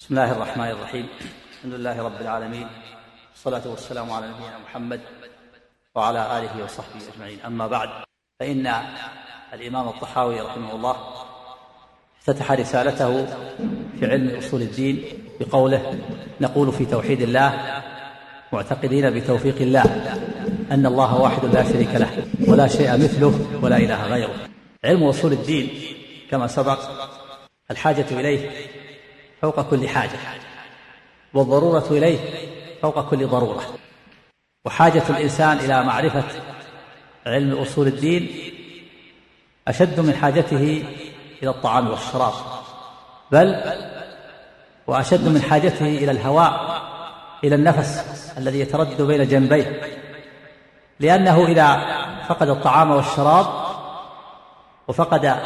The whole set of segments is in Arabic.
بسم الله الرحمن الرحيم. الحمد لله رب العالمين. والصلاة والسلام على نبينا محمد وعلى آله وصحبه أجمعين. أما بعد فإن الإمام الطحاوي رحمه الله افتتح رسالته في علم أصول الدين بقوله نقول في توحيد الله معتقدين بتوفيق الله أن الله واحد لا شريك له ولا شيء مثله ولا إله غيره. علم أصول الدين كما سبق الحاجة إليه فوق كل حاجة والضرورة إليه فوق كل ضرورة. وحاجة الإنسان إلى معرفة علم أصول الدين أشد من حاجته إلى الطعام والشراب. بل وأشد من حاجته إلى الهواء إلى النفس الذي يتردد بين جنبيه. لأنه إذا فقد الطعام والشراب وفقد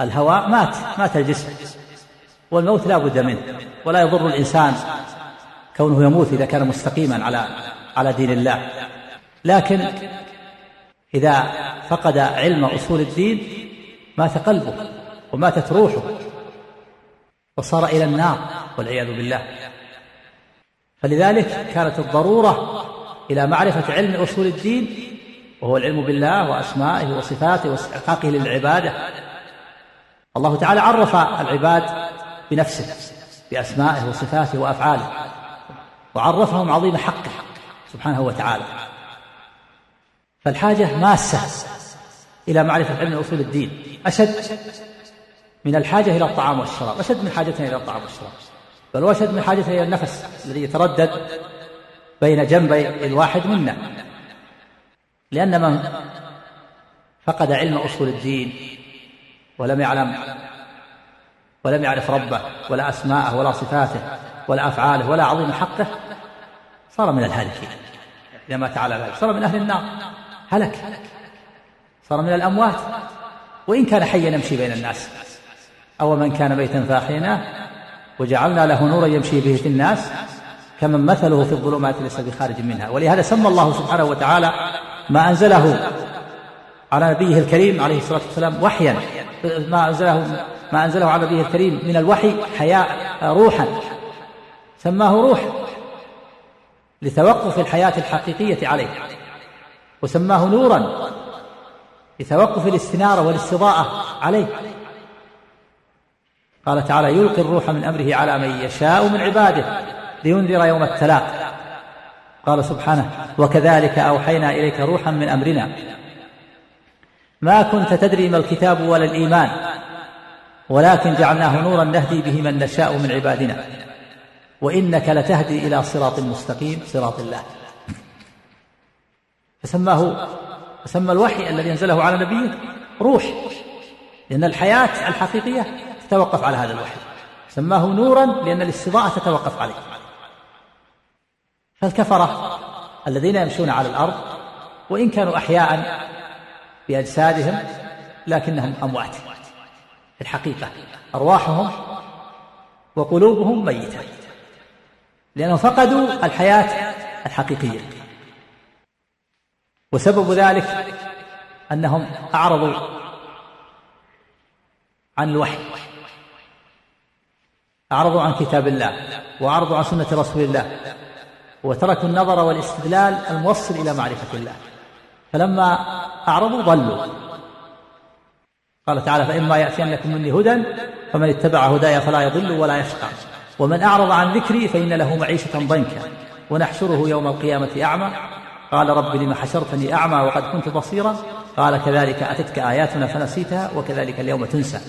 الهواء مات مات الجسم. والموت لا بد منه ولا يضر الإنسان كونه يموت إذا كان مستقيما على على دين الله. لكن إذا فقد علم أصول الدين مات قلبه وماتت روحه وصار إلى النار والعياذ بالله. فلذلك كانت الضرورة إلى معرفة علم أصول الدين وهو العلم بالله وأسمائه وصفاته وإستحقاقه للعبادة. الله تعالى عرف العباد بنفسه بأسمائه وصفاته وأفعاله وعرفهم عظيم حقه سبحانه وتعالى. فالحاجة ماسة إلى معرفة علم أصول الدين أشد من الحاجة إلى الطعام والشراب أشد من حاجتنا إلى الطعام والشراب بل وأشد من حاجتنا إلى النفس الذي يتردد بين جنبي الواحد منا. لأن من فقد علم أصول الدين ولم يعلم ولم يعرف ربه ولا أسماءه ولا صفاته ولا أفعاله ولا عظيم حقه صار من الهالكين إذا مات على ذلك صار من أهل النار. هلك. صار من الأموات. وإن كان حيا يمشي بين الناس. أو من كان ميتا فأحييناه وجعلنا له نورا يمشي به في الناس كمن مثله في الظلمات ليس بخارج منها. ولهذا سمى الله سبحانه وتعالى ما أنزله على نبيه الكريم عليه الصلاة والسلام وحيا. ما أنزله ما أنزله على نبيه الكريم من الوحي حياء روحا. سماه روح لتوقف الحياة الحقيقية عليه. وسماه نورا لتوقف الاستنارة والاستضاءة عليه. قال تعالى يلقي الروح من أمره على من يشاء من عباده لينذر يوم التلاق. قال سبحانه وكذلك أوحينا إليك روحا من أمرنا. ما كنت تدري ما الكتاب ولا الإيمان. ولكن جعلناه نورا نهدي به من نشاء من عبادنا. وإنك لتهدي إلى صراط مستقيم صراط الله. فسماه فسمى الوحي الذي أنزله على نبيه روح. لأن الحياة الحقيقية تتوقف على هذا الوحي. سماه نورا لأن الاستضاءة تتوقف عليه. فالكفرة الذين يمشون على الأرض وإن كانوا أحياء بأجسادهم لكنهم أموات. في الحقيقة. أرواحهم وقلوبهم ميتة. لأنهم فقدوا الحياة الحقيقية. وسبب ذلك أنهم أعرضوا عن الوحي. أعرضوا عن كتاب الله وأعرضوا عن سنة رسول الله وتركوا النظر والاستدلال الموصل إلى معرفة الله. فلما أعرضوا ضلوا. قال تعالى فإما يأتينكم مني هدى فمن اتبع هداي فلا يضل ولا يشقى. ومن أعرض عن ذكري فإن له معيشة ضنكا. ونحشره يوم القيامة أعمى. قال رب لم حشرتني أعمى وقد كنت بصيرا. قال كذلك أتتك آياتنا فنسيتها وكذلك اليوم تنسى.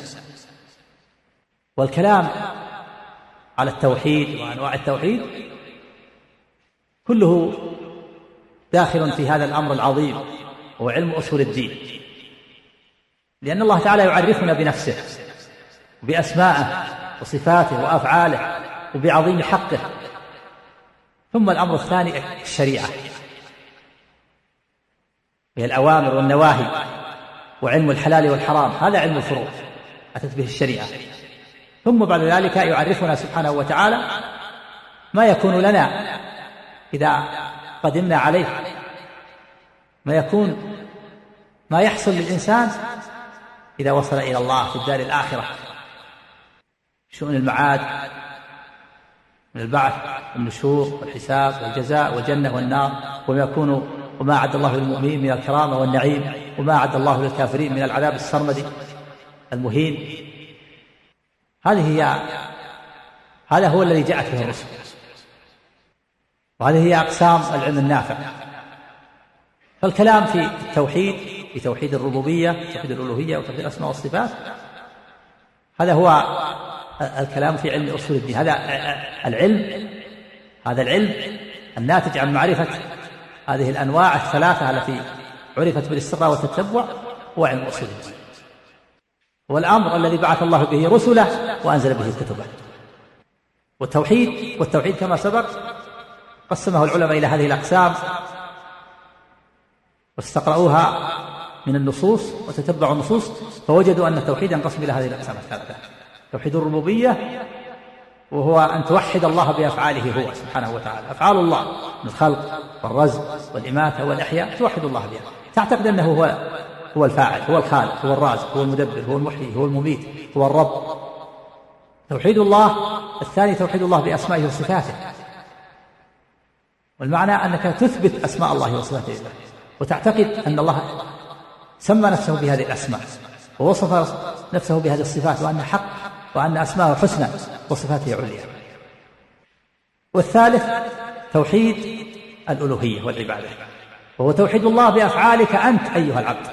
والكلام على التوحيد وأنواع التوحيد كله داخل في هذا الأمر العظيم هو علم أصول الدين. لأن الله تعالى يعرفنا بنفسه بأسمائه وصفاته وأفعاله وبعظيم حقه. ثم الأمر الثاني الشريعة. هي الأوامر والنواهي وعلم الحلال والحرام. هذا علم الفروع أتت به الشريعة. ثم بعد ذلك يعرفنا سبحانه وتعالى ما يكون لنا إذا قدمنا عليه ما يكون ما يحصل للإنسان إذا وصل إلى الله في الدار الآخرة. شؤون المعاد من البعث والنشور والحساب والجزاء والجنة والنار. وما يكون وما أعد الله للمؤمنين من الكرامة والنعيم. وما أعد الله للكافرين من العذاب السرمدي المهين. هذه هي هذا هو الذي جاءت به الرسل. وهذه هي أقسام العلم النافع. فالكلام في التوحيد في توحيد الربوبية توحيد الألوهية وتوحيد الأسماء والصفات. هذا هو الكلام في علم أصول الدين. هذا العلم هذا العلم الناتج عن معرفة هذه الأنواع الثلاثة التي عرفت بالاستقراء والتتبع هو علم أصول الدين. والأمر الذي بعث الله به رسله وأنزل به كتبه والتوحيد والتوحيد كما سبق قسمه العلماء إلى هذه الأقسام واستقرأوها من النصوص وتتبعوا النصوص فوجدوا أن التوحيد ينقسم إلى هذه الأقسام الثلاثة. توحيد الربوبية وهو أن توحد الله بأفعاله هو سبحانه وتعالى. أفعال الله من الخلق والرزق والإماتة والإحياء توحد الله بها. تعتقد أنه هو هو الفاعل هو الخالق هو الرازق هو المدبر هو المحيي هو المميت هو الرب. توحيد الله الثاني توحيد الله بأسمائه وصفاته. والمعنى أنك تثبت أسماء الله وصفاته. وتعتقد أن الله سمى نفسه بهذه الأسماء ووصف نفسه بهذه الصفات وأن حق وأن أسماءه حسنى وصفاته عليا. والثالث توحيد الألوهية والعبادة. وهو توحيد الله بأفعالك أنت أيها العبد.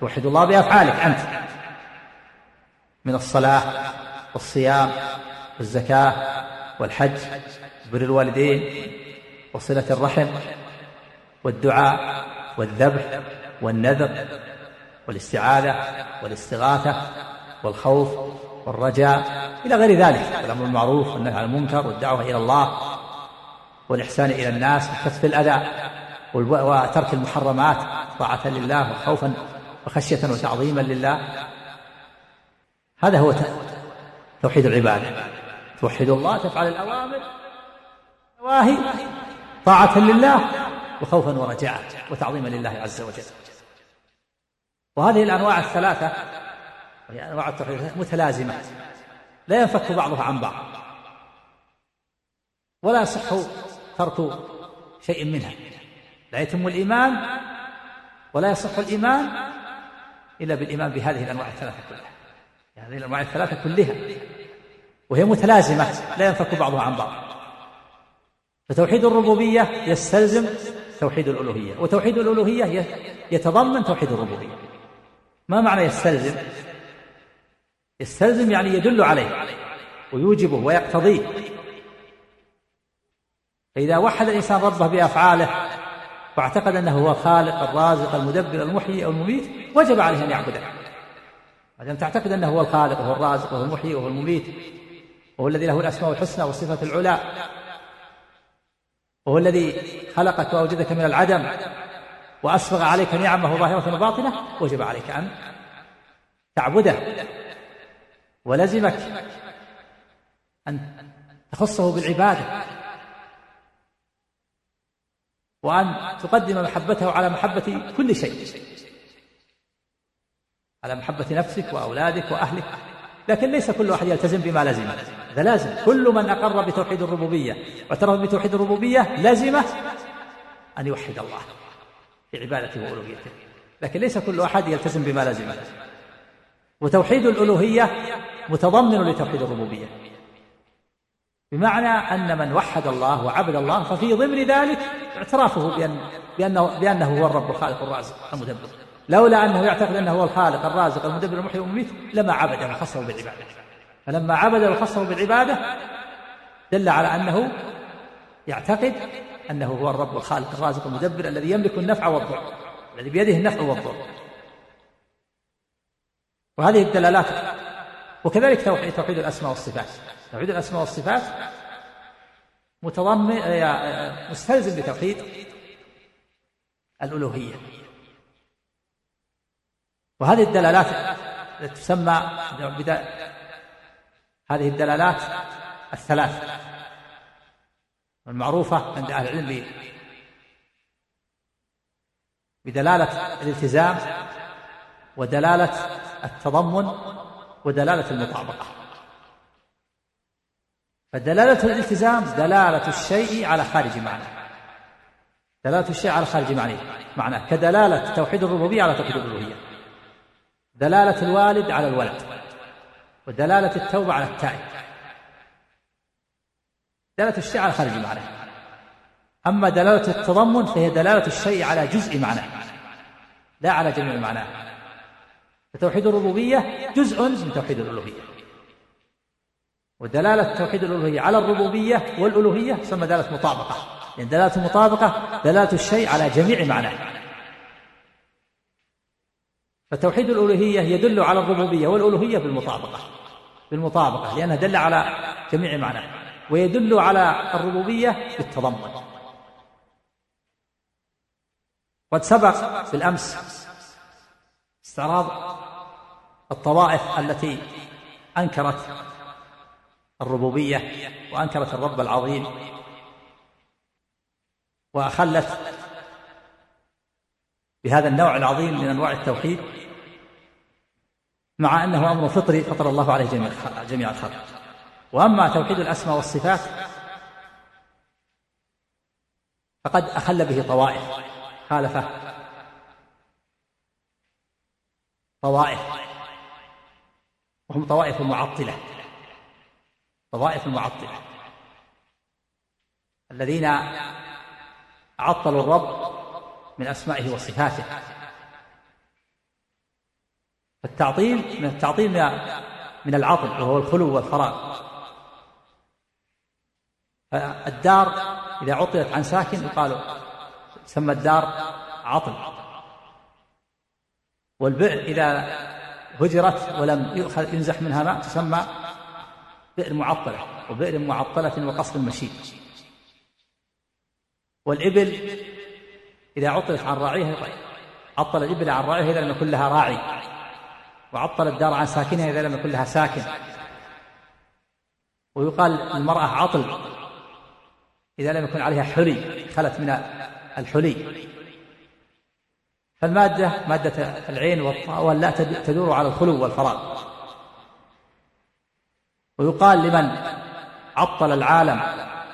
توحد الله بأفعالك أنت. من الصلاة والصيام والزكاة والحج بر الوالدين وصلة الرحم والدعاء والذبح والنذر والاستعاذة والاستغاثة والخوف والرجاء إلى غير ذلك الأمر بالمعروف والنهي عن المنكر والدعوة إلى الله والإحسان إلى الناس وكف الأذى وترك المحرمات طاعة لله وخوفا وخشية وتعظيما لله. هذا هو توحيد العبادة. توحد الله تفعل الأوامر. النواهي طاعة لله وخوفا ورجاء وتعظيما لله عز وجل. وهذه الأنواع الثلاثة وهي أنواع التوحيد متلازمة لا ينفك بعضها عن بعض ولا يصح ترك شيء منها لا يتم الإيمان ولا يصح الإيمان إلا بالإيمان بهذه الأنواع الثلاثة كلها هذه الأنواع الثلاثة كلها وهي متلازمة لا ينفك بعضها عن بعض. فتوحيد الربوبية يستلزم توحيد الألوهية وتوحيد الألوهية يتضمن توحيد الربوبية. ما معنى يستلزم؟ يستلزم يعني يدل عليه ويوجبه ويقتضيه. فإذا وحد الإنسان ربه بأفعاله واعتقد أنه هو الخالق الرازق المدبر المحيي أو المميت وجب عليه أن يعبده. ما تعتقد أنه هو الخالق وهو الرازق وهو المحيي وهو المميت وهو الذي له الأسماء الحسنى والصفة العلى وهو الذي خلقك وأوجدك من العدم وأسبغ عليك نعمه ظاهرة وباطنة وجب عليك أن تعبده. ولزمك أن تخصه بالعبادة. وأن تقدم محبته على محبة كل شيء. على محبة نفسك وأولادك وأهلك. لكن ليس كل أحد يلتزم بما لزم. هذا لازم. كل من أقر بتوحيد الربوبية واعترف بتوحيد الربوبية لزمه أن يوحد الله. في عبادته وألوهيته. لكن ليس كل أحد يلتزم بما لزمه. وتوحيد الألوهية متضمن لتوحيد الربوبية. بمعنى أن من وحد الله وعبد الله ففي ضمن ذلك اعترافه بأن بأنه, بأنه هو الرب الخالق الرازق المدبر. لولا أنه يعتقد أنه هو الخالق الرازق المدبر المحيي والمميت لما عبد وخصه بالعبادة. فلما عبد وخصه بالعبادة دل على أنه يعتقد أنه هو الرب الخالق الرازق المدبر الذي يملك النفع والضر الذي بيده النفع والضر. وهذه الدلالات وكذلك توحيد توحيد الأسماء والصفات. توحيد الأسماء والصفات متضمن مستلزم بتوحيد الألوهية. وهذه الدلالات التي تسمى هذه الدلالات الثلاث. المعروفة عند أهل العلم بدلالة الالتزام ودلالة التضمن ودلالة المطابقة. فدلالة الالتزام دلالة الشيء على خارج معناه دلالة الشيء على خارج معناه معناه كدلالة توحيد الربوبية على توحيد الألوهية دلالة الوالد على الولد. ودلالة التوبة على التائب. دلالة الشيء على خارج معناه أما دلالة التضمن فهي دلالة الشيء على جزء معناه لا على جميع معناه فتوحيد الربوبية جزء من توحيد الألوهية. ودلالة توحيد الألوهية على الربوبية والألوهية تسمى دلالة مطابقة. يعني دلالة المطابقة دلالة الشيء على جميع معناه. فتوحيد الألوهية يدل على الربوبية والألوهية بالمطابقة. بالمطابقة لأنها دل على جميع معناه. ويدل على الربوبية بالتضمن قد سبق بالأمس استعراض الطوائف التي أنكرت الربوبية وأنكرت الرب العظيم وأخلت بهذا النوع العظيم من أنواع التوحيد مع أنه أمر فطري فطر الله عليه جميع الخلق. وأما توحيد الأسماء والصفات فقد أخل به طوائف خالفه طوائف وهم طوائف المعطلة طوائف المعطلة الذين عطلوا الرب من أسمائه وصفاته. التعطيل من التعطيل من العطل وهو الخلو والفراغ. الدار إذا عطلت عن ساكن يقال تسمى الدار عطل. والبئر إذا هجرت ولم يؤخذ ينزح منها ماء تسمى بئر معطلة وبئر معطلة وقصر مشيد والإبل إذا عطلت عن راعيها عطل الإبل عن راعيها إذا لم يكن لها راعي وعطل الدار عن ساكنها إذا لم يكن لها ساكن. ويقال المرأة عطل. إذا لم يكن عليها حلي خلت من الحلي. فالمادة مادة العين والطاء واللا تدور على الخلو والفراغ ويقال لمن عطل العالم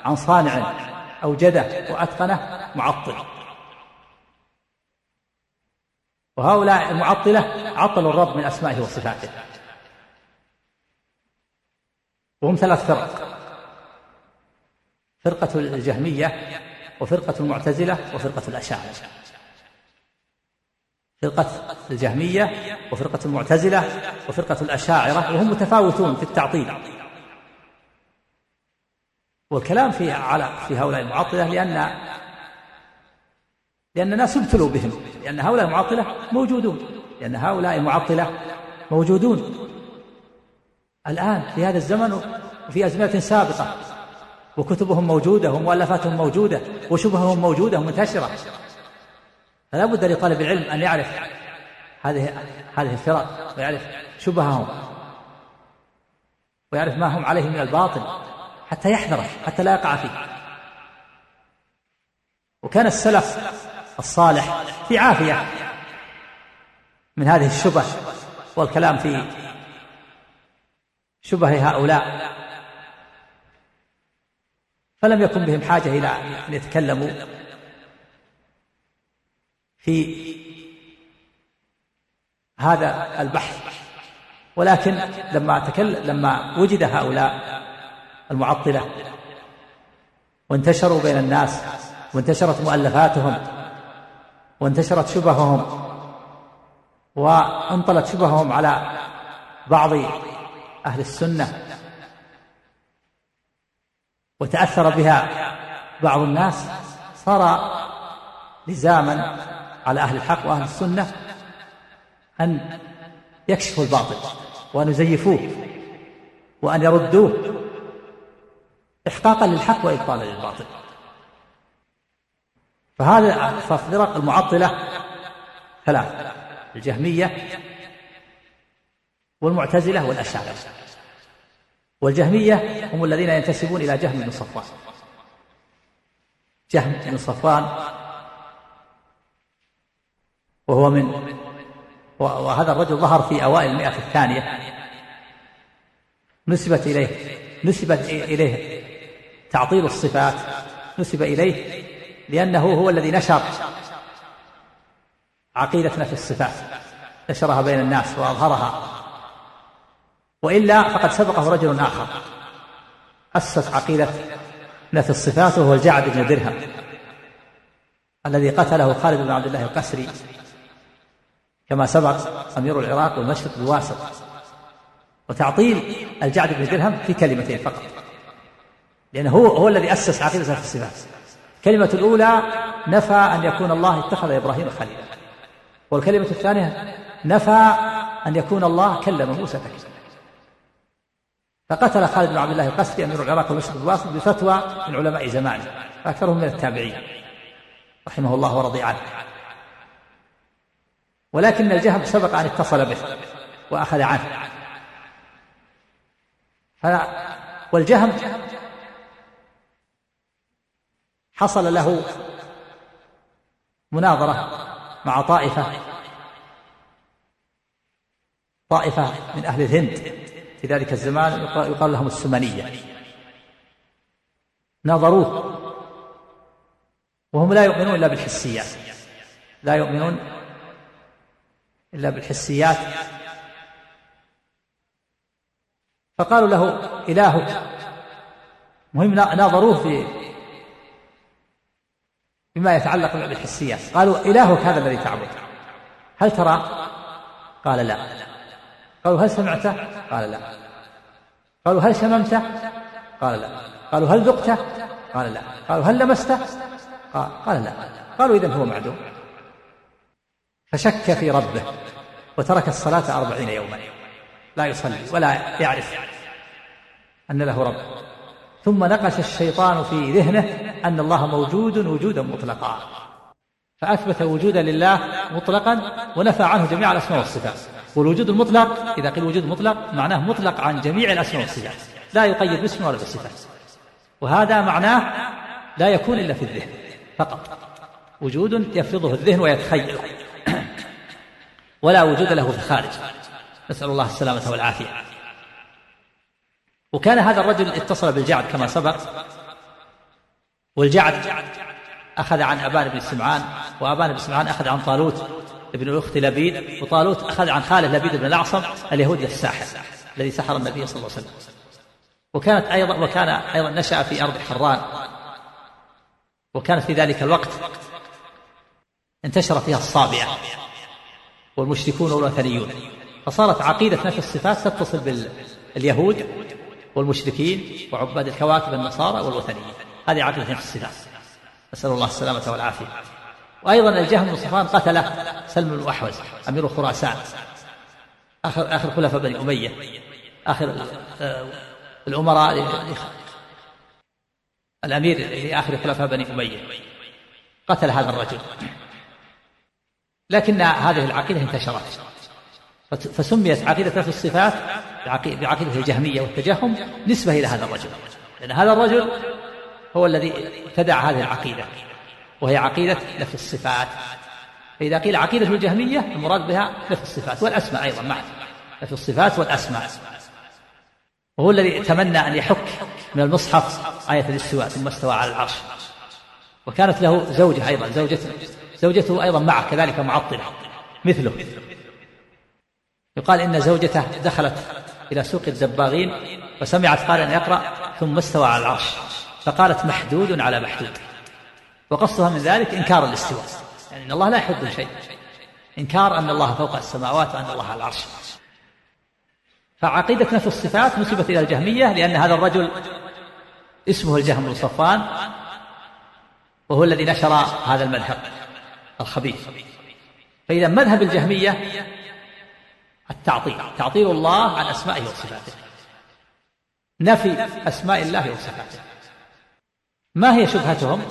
عن صانع أوجده وأتقنه معطل. وهؤلاء المعطلة عطلوا الرب من أسمائه وصفاته. وهم ثلاث فرق. فرقة الجهمية وفرقة المعتزلة وفرقة الأشاعرة. فرقة الجهمية وفرقة المعتزلة وفرقة الأشاعرة وهم متفاوتون في التعطيل. والكلام في على في هؤلاء المعطلة لأن لأن الناس ابتلوا بهم لأن هؤلاء المعطلة موجودون لأن هؤلاء المعطلة موجودون. الآن في هذا الزمن وفي أزمنة سابقة وكتبهم موجودة ومؤلفاتهم موجودة وشبههم موجودة ومنتشرة. فلا بد لطالب العلم أن يعرف هذه هذه الفرق ويعرف شبههم ويعرف ما هم عليه من الباطل حتى يحذره حتى لا يقع فيه. وكان السلف الصالح في عافية من هذه الشبه والكلام في شبه هؤلاء. فلم يكن بهم حاجة إلى أن يتكلموا في هذا البحث. ولكن لما تكلم لما وجد هؤلاء المعطلة وانتشروا بين الناس وانتشرت مؤلفاتهم وانتشرت شبههم وانطلت شبههم على بعض أهل السنة وتأثر بها بعض الناس صار لزاما على أهل الحق وأهل السنة أن يكشفوا الباطل وأن يزيفوه وأن يردوه إحقاقا للحق وإبطالا للباطل. فهذا ففرق المعطلة ثلاث الجهمية والمعتزلة والأشاعرة. والجهمية هم الذين ينتسبون إلى جهم بن صفوان. جهم بن صفوان وهو من وهذا الرجل ظهر في أوائل المئة الثانية. نسبت إليه نسب إليه تعطيل الصفات. نسب إليه لأنه هو الذي نشر عقيدة نفي الصفات. نشرها بين الناس وأظهرها. وإلا فقد سبقه رجل آخر. أسس عقيدة نفي الصفات وهو الجعد بن درهم الذي قتله خالد بن عبد الله القسري كما سبق أمير العراق والمشرق بواسط وتعطيل الجعد بن درهم في كلمتين فقط. لأنه هو هو الذي أسس عقيدة نفي الصفات. الكلمة الأولى نفى أن يكون الله اتخذ إبراهيم خليلا. والكلمة الثانية نفى أن يكون الله كلم موسى تكليما. فقتل خالد بن عبد الله القسري أمير العراق والمشرق الواسط بفتوى من علماء زمانه أكثرهم من التابعين رحمه الله ورضي عنه. ولكن الجهم سبق أن اتصل به وأخذ عنه. والجهم حصل له مناظرة مع طائفة طائفة من أهل الهند. في ذلك الزمان يقال لهم السمنية. ناظروه وهم لا يؤمنون إلا بالحسيات. لا يؤمنون إلا بالحسيات. فقالوا له إلهك مهم ناظروه في بما يتعلق بالحسيات. قالوا إلهك هذا الذي تعبد. هل ترى؟ قال لا. قالوا هل سمعته؟ قال لا. قالوا هل شممته؟ قال لا. قالوا هل ذقته؟ قال لا. قالوا هل لمسته؟ قال, قال لا. قالوا إذن هو معدوم. فشك في ربه وترك الصلاة أربعين يوما. لا يصلي ولا يعرف أن له رب. ثم نقش الشيطان في ذهنه أن الله موجود وجودا مطلقا. فأثبت وجودا لله مطلقا ونفى عنه جميع الأسماء والصفات. والوجود المطلق إذا قيل وجود مطلق معناه مطلق عن جميع الأسماء والصفات لا يقيد باسم ولا بصفات وهذا معناه لا يكون إلا في الذهن فقط. وجود يفرضه الذهن ويتخيل. ولا وجود له في الخارج. نسأل الله السلامة والعافية. وكان هذا الرجل اتصل بالجعد كما سبق. والجعد أخذ عن أبان بن سمعان وأبان بن سمعان أخذ عن طالوت. ابن أخت لبيد وطالوت أخذ عن خاله لبيد بن الأعصم اليهودي الساحر الذي سحر النبي صلى الله عليه وسلم. وكانت أيضا وكان أيضا نشأ في أرض حران. وكانت في ذلك الوقت انتشر فيها الصابئة والمشركون والوثنيون. فصارت عقيدة نفي الصفات تتصل باليهود والمشركين وعباد الكواكب النصارى والوثنيين. هذه عقيدة نفس الصفات. نسأل الله السلامة والعافية. وأيضا الجهم بن صفوان قتل سلم بن الأحوز أمير خراسان. آخر آخر خلفاء بني أمية. آخر آه، الأمراء الأمير لآخر خلفاء بني أمية. قتل هذا الرجل. لكن هذه العقيدة انتشرت. فسميت عقيدة نفي الصفات بعقيدة الجهمية والتجهم نسبة إلى هذا الرجل. لأن هذا الرجل هو الذي ابتدع هذه العقيدة. وهي عقيدة نفي الصفات. فإذا قيل عقيدة الجهمية المراد بها نفي الصفات والأسماء أيضا معا نفي الصفات والأسماء. وهو الذي تمنى أن يحك من المصحف آية الاستواء ثم استوى على العرش. وكانت له زوجة أيضا زوجته زوجته أيضا معه كذلك معطلة مثله. يقال إن زوجته دخلت إلى سوق الدباغين وسمعت قال أن يقرأ ثم استوى على العرش. فقالت محدود على محدود. وقصدها من ذلك إنكار الاستواء. يعني أن الله لا يحد شيء إنكار أن الله فوق السماوات وأن الله على العرش. فعقيدة نفس الصفات نسبت إلى الجهمية لأن هذا الرجل اسمه الجهم بن صفان وهو الذي نشر هذا المذهب الخبيث. فإذا مذهب الجهمية التعطيل تعطيل الله عن أسمائه وصفاته. نفي أسماء الله وصفاته. ما هي شبهتهم؟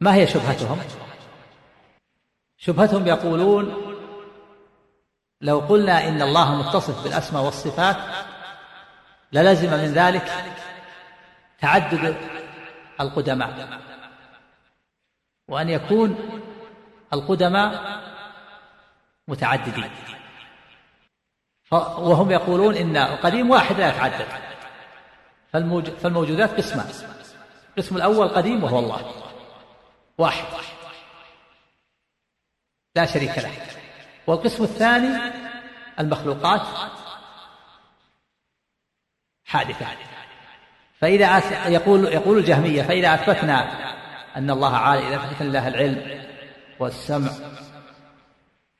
ما هي شبهتهم؟ شبهتهم يقولون لو قلنا إن الله متصف بالأسماء والصفات للزم من ذلك تعدد القدماء. وأن يكون القدماء متعددين. وهم يقولون إن القديم واحد لا يتعدد. فالموجودات قسمان القسم الأول قديم وهو الله. واحد. لا شريك له. والقسم الثاني المخلوقات حادثة. فإذا يقول يقول الجهمية فإذا أثبتنا أن الله عالي إذا أثبتنا الله العلم والسمع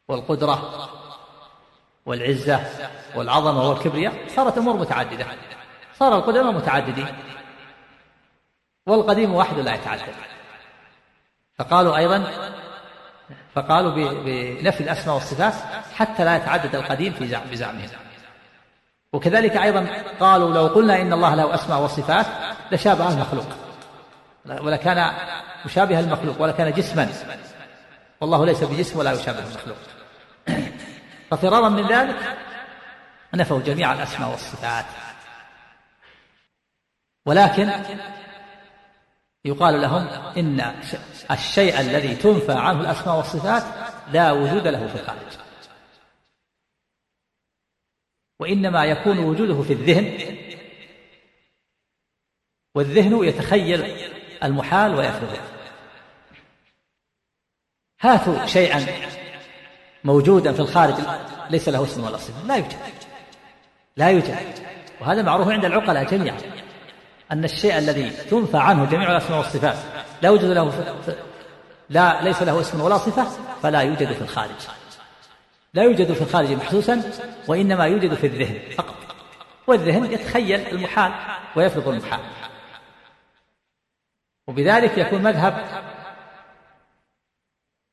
والقدرة والعزة والعظمة والكبرياء صارت أمور متعددة. صار القدماء متعددين. والقديم واحد لا يتعدد. فقالوا أيضا فقالوا بنفي الأسماء والصفات حتى لا يتعدد القديم في زعم بزعمهم وكذلك أيضا قالوا لو قلنا إن الله له أسماء وصفات لشابه المخلوق. ولكان مشابه المخلوق ولكان جسما. والله ليس بجسم ولا يشابه المخلوق. ففرارا من ذلك نفوا جميع الأسماء والصفات. ولكن يقال لهم إن الشيء الذي تنفى عنه الأسماء والصفات لا وجود له في الخارج وإنما يكون وجوده في الذهن. والذهن يتخيل المحال ويفرضه هاتوا شيئا موجودا في الخارج ليس له اسم ولا صفة. لا يوجد. لا يوجد. وهذا معروف عند العقلاء جميعا. أن الشيء الذي تنفى عنه جميع الأسماء والصفات لا يوجد له لا ليس له اسم ولا صفة فلا يوجد في الخارج. لا يوجد في الخارج محسوسا وإنما يوجد في الذهن فقط. والذهن يتخيل المحال ويفرض المحال. وبذلك يكون مذهب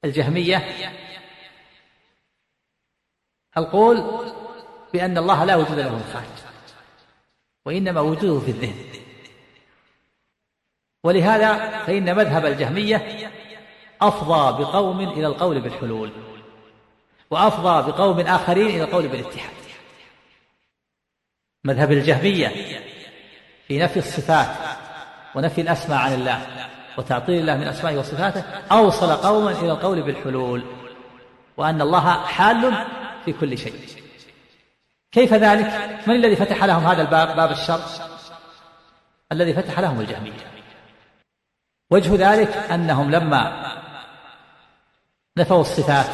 الجهمية القول بأن الله لا وجود له في الخارج وإنما وجوده في الذهن. ولهذا فإن مذهب الجهمية أفضى بقوم إلى القول بالحلول وأفضى بقوم آخرين إلى القول بالاتحاد مذهب الجهمية في نفي الصفات ونفي الأسماء عن الله وتعطيل الله من أسمائه وصفاته أوصل قوما إلى القول بالحلول وأن الله حال في كل شيء كيف ذلك؟ من الذي فتح لهم هذا الباب باب الشر؟ الذي فتح لهم الجهمية وجه ذلك أنهم لما نفوا الصفات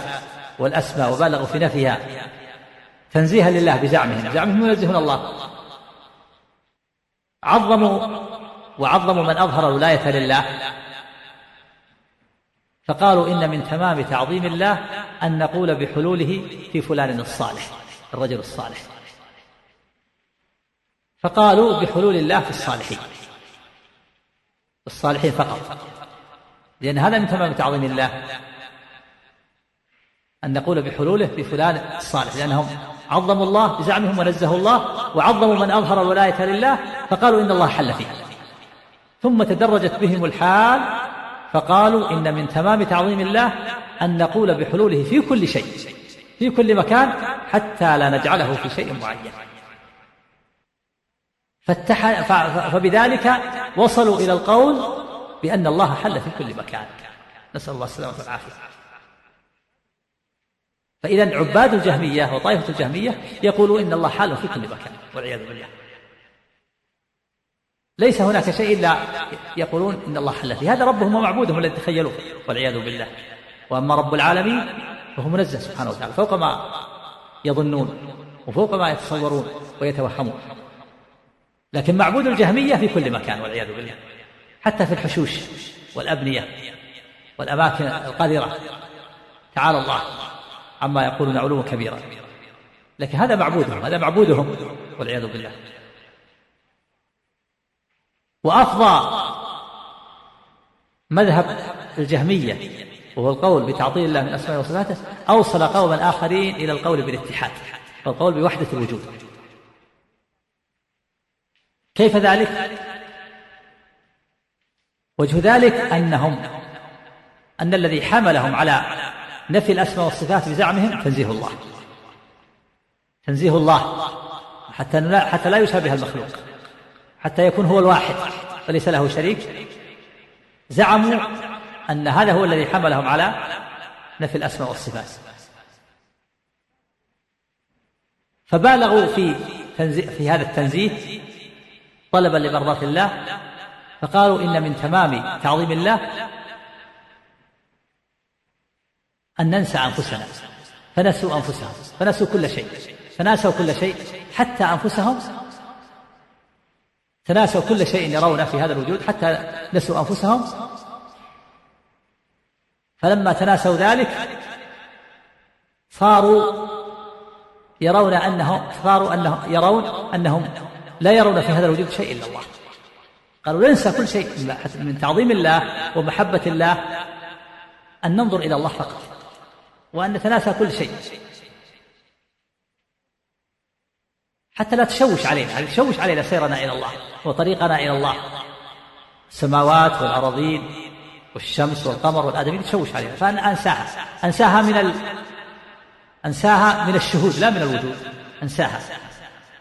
والأسماء وبالغوا في نفيها تنزيها لله بزعمهم زعمهم ينزهون الله. عظموا وعظموا من أظهر الولاية لله. فقالوا إن من تمام تعظيم الله أن نقول بحلوله في فلان الصالح الرجل الصالح. فقالوا بحلول الله في الصالحين. الصالحين فقط. لأن هذا من تمام تعظيم الله. أن نقول بحلوله بفلان الصالح لأنهم عظموا الله بزعمهم ونزهوا الله وعظموا من أظهر الولاية لله فقالوا إن الله حل فيه. ثم تدرجت بهم الحال فقالوا إن من تمام تعظيم الله أن نقول بحلوله في كل شيء في كل مكان حتى لا نجعله في شيء معين. فاتح فبذلك وصلوا إلى القول بأن الله حل في كل مكان. نسأل الله السلامة والعافية. فإذا عباد الجهمية وطائفة الجهمية يقولون إن الله حال في كل مكان والعياذ بالله. ليس هناك شيء إلا يقولون إن الله حل فيه. هذا ربهم ومعبودهم الذي تخيلوه والعياذ بالله. وأما رب العالمين فهو منزه سبحانه وتعالى فوق ما يظنون وفوق ما يتصورون ويتوهمون. لكن معبود الجهمية في كل مكان والعياذ بالله. حتى في الحشوش والأبنية والأماكن القذرة. تعالى الله عما يقولون علوا كبيرا لكن هذا معبودهم هذا معبودهم والعياذ بالله. وأفضى مذهب الجهمية وهو القول بتعطيل الله من أسمائه وصفاته أوصل قوما آخرين إلى القول بالاتحاد والقول بوحدة الوجود. كيف ذلك؟ وجه ذلك أنهم أن الذي حملهم على نفي الأسماء والصفات بزعمهم تنزيه الله. تنزيه الله. حتى لا حتى لا يشابه المخلوق. حتى يكون هو الواحد وليس له شريك. زعموا أن هذا هو الذي حملهم على نفي الأسماء والصفات. فبالغوا في في هذا التنزيه طلبا لمرضاة الله فقالوا إن من تمام تعظيم الله أن ننسى أنفسنا فنسوا أنفسهم فنسوا كل شيء فناسوا كل شيء حتى أنفسهم تناسوا كل شيء يرونه في هذا الوجود حتى نسوا أنفسهم. فلما تناسوا ذلك صاروا يرون أنهم صاروا أنهم يرون أنهم لا يرون في هذا الوجود شيء إلا الله. قالوا ننسى كل شيء من تعظيم الله ومحبة الله أن ننظر إلى الله فقط وأن نتناسى كل شيء. حتى لا تشوش علينا تشوش علينا سيرنا إلى الله وطريقنا إلى الله؟ السماوات والأراضين والشمس والقمر والآدمين تشوش علينا فأنا أنساها أنساها من ال... أنساها من الشهود لا من الوجود أنساها.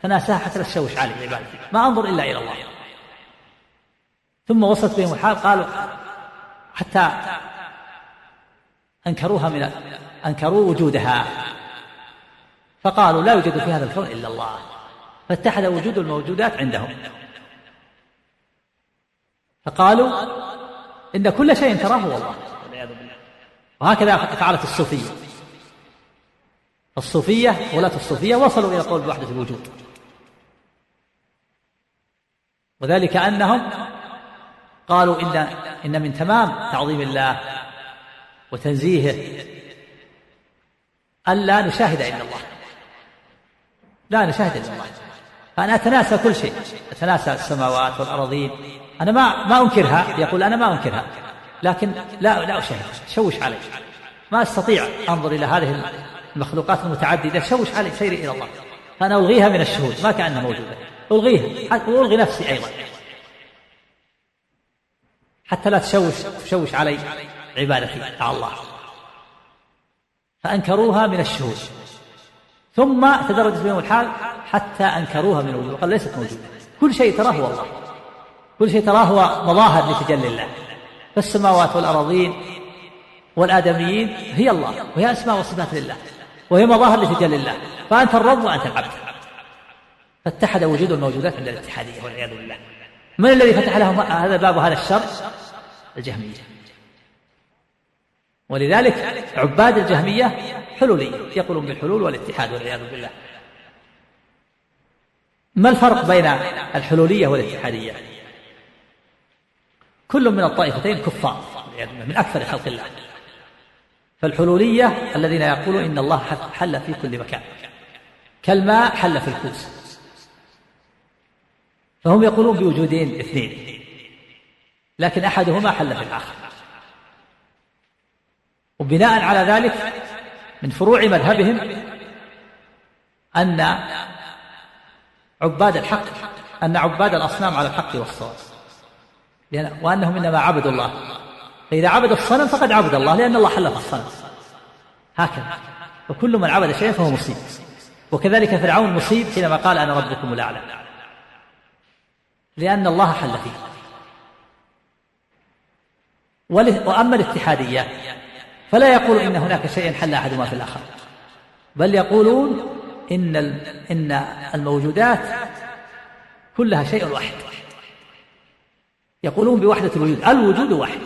فناساها حتى لا تشوش علي. ما أنظر إلا إلى الله. ثم وصلت بهم الحال قالوا حتى أنكروها من أنكروا وجودها. فقالوا لا يوجد في هذا الكون إلا الله. فاتحد وجود الموجودات عندهم. فقالوا إن كل شيء تراه هو الله. والعياذ بالله وهكذا فعلت الصوفية. الصوفية ولاة الصوفية وصلوا إلى قول بوحدة الوجود. وذلك أنهم قالوا إن إن من تمام تعظيم الله وتنزيهه ألا نشاهد إلا الله. لا نشاهد إلا الله. فأنا أتناسى كل شيء. أتناسى السماوات والأراضين. أنا ما ما أنكرها. يقول أنا ما أنكرها. لكن لا لا أشاهد. شوش علي. ما أستطيع أنظر إلى هذه المخلوقات المتعددة. شوش علي. سيري إلى الله. فأنا ألغيها من الشهود. ما كأنها موجودة. ألغيها وألغي نفسي أيضا. حتى لا تشوش تشوش علي عبادتي مع الله. فأنكروها من الشهود. ثم تدرجت بهم الحال حتى أنكروها من الوجود. قال ليست موجودة. كل شيء تراه هو الله. كل شيء تراه هو مظاهر لتجلي الله. فالسماوات والأراضين والآدميين هي الله. وهي أسماء وصفات لله. وهي مظاهر لتجلي الله. فأنت الرب وأنت العبد. فاتحد وجود الموجودات عند الاتحادية والعياذ بالله. من الذي فتح لهم هذا الباب وهذا الشر؟ الجهمية. ولذلك عباد الجهمية حلولية يقولون بالحلول والاتحاد والعياذ بالله. ما الفرق بين الحلولية والاتحادية؟ كل من الطائفتين كفار من أكثر خلق الله. فالحلولية الذين يقولون إن الله حل في كل مكان. كالماء حل في الكوس. فهم يقولون بوجودين اثنين. لكن أحدهما حل في الآخر. وبناء على ذلك من فروع مذهبهم أن عباد الحق أن عباد الأصنام على الحق والصواب. لأن وأنهم إنما عبدوا الله. فإذا عبد الصنم فقد عبد الله لأن الله حل في الصنم. هكذا. وكل من عبد شيئا فهو مصيب. وكذلك فرعون مصيب حينما قال أنا ربكم الأعلى. لأن الله حل فيه. وأما الاتحادية فلا يقول إن هناك شيء حل أحدهما في الآخر. بل يقولون إن إن الموجودات كلها شيء واحد. يقولون بوحدة الوجود الوجود واحد.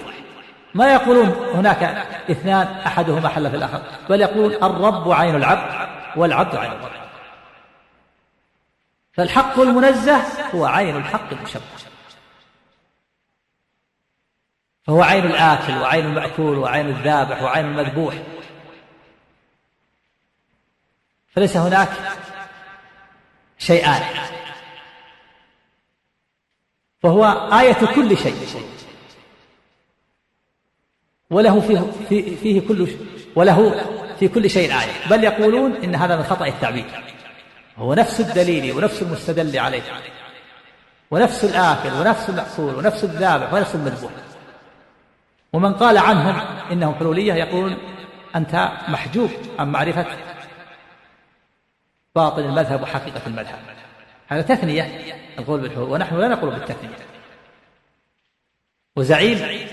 ما يقولون هناك اثنان أحدهما حل في الآخر بل يقولون الرب عين العبد والعبد عين الرب. فالحق المنزه هو عين الحق المشبه. فهو عين الآكل وعين المأكول وعين الذابح وعين المذبوح. فليس هناك شيئان. فهو آية كل شيء. وله فيه, فيه كل وله في كل شيء آية. بل يقولون إن هذا من خطأ التعبير. هو نفس الدليل ونفس المستدل عليه. ونفس الآكل ونفس المأكول ونفس الذابح ونفس المذبوح. ومن قال عنهم إنهم حلولية يقولون أنت محجوب عن معرفة باطل المذهب وحقيقة المذهب. هذا تثنية القول بالحلول ونحن لا نقول بالتثنية. وزعيم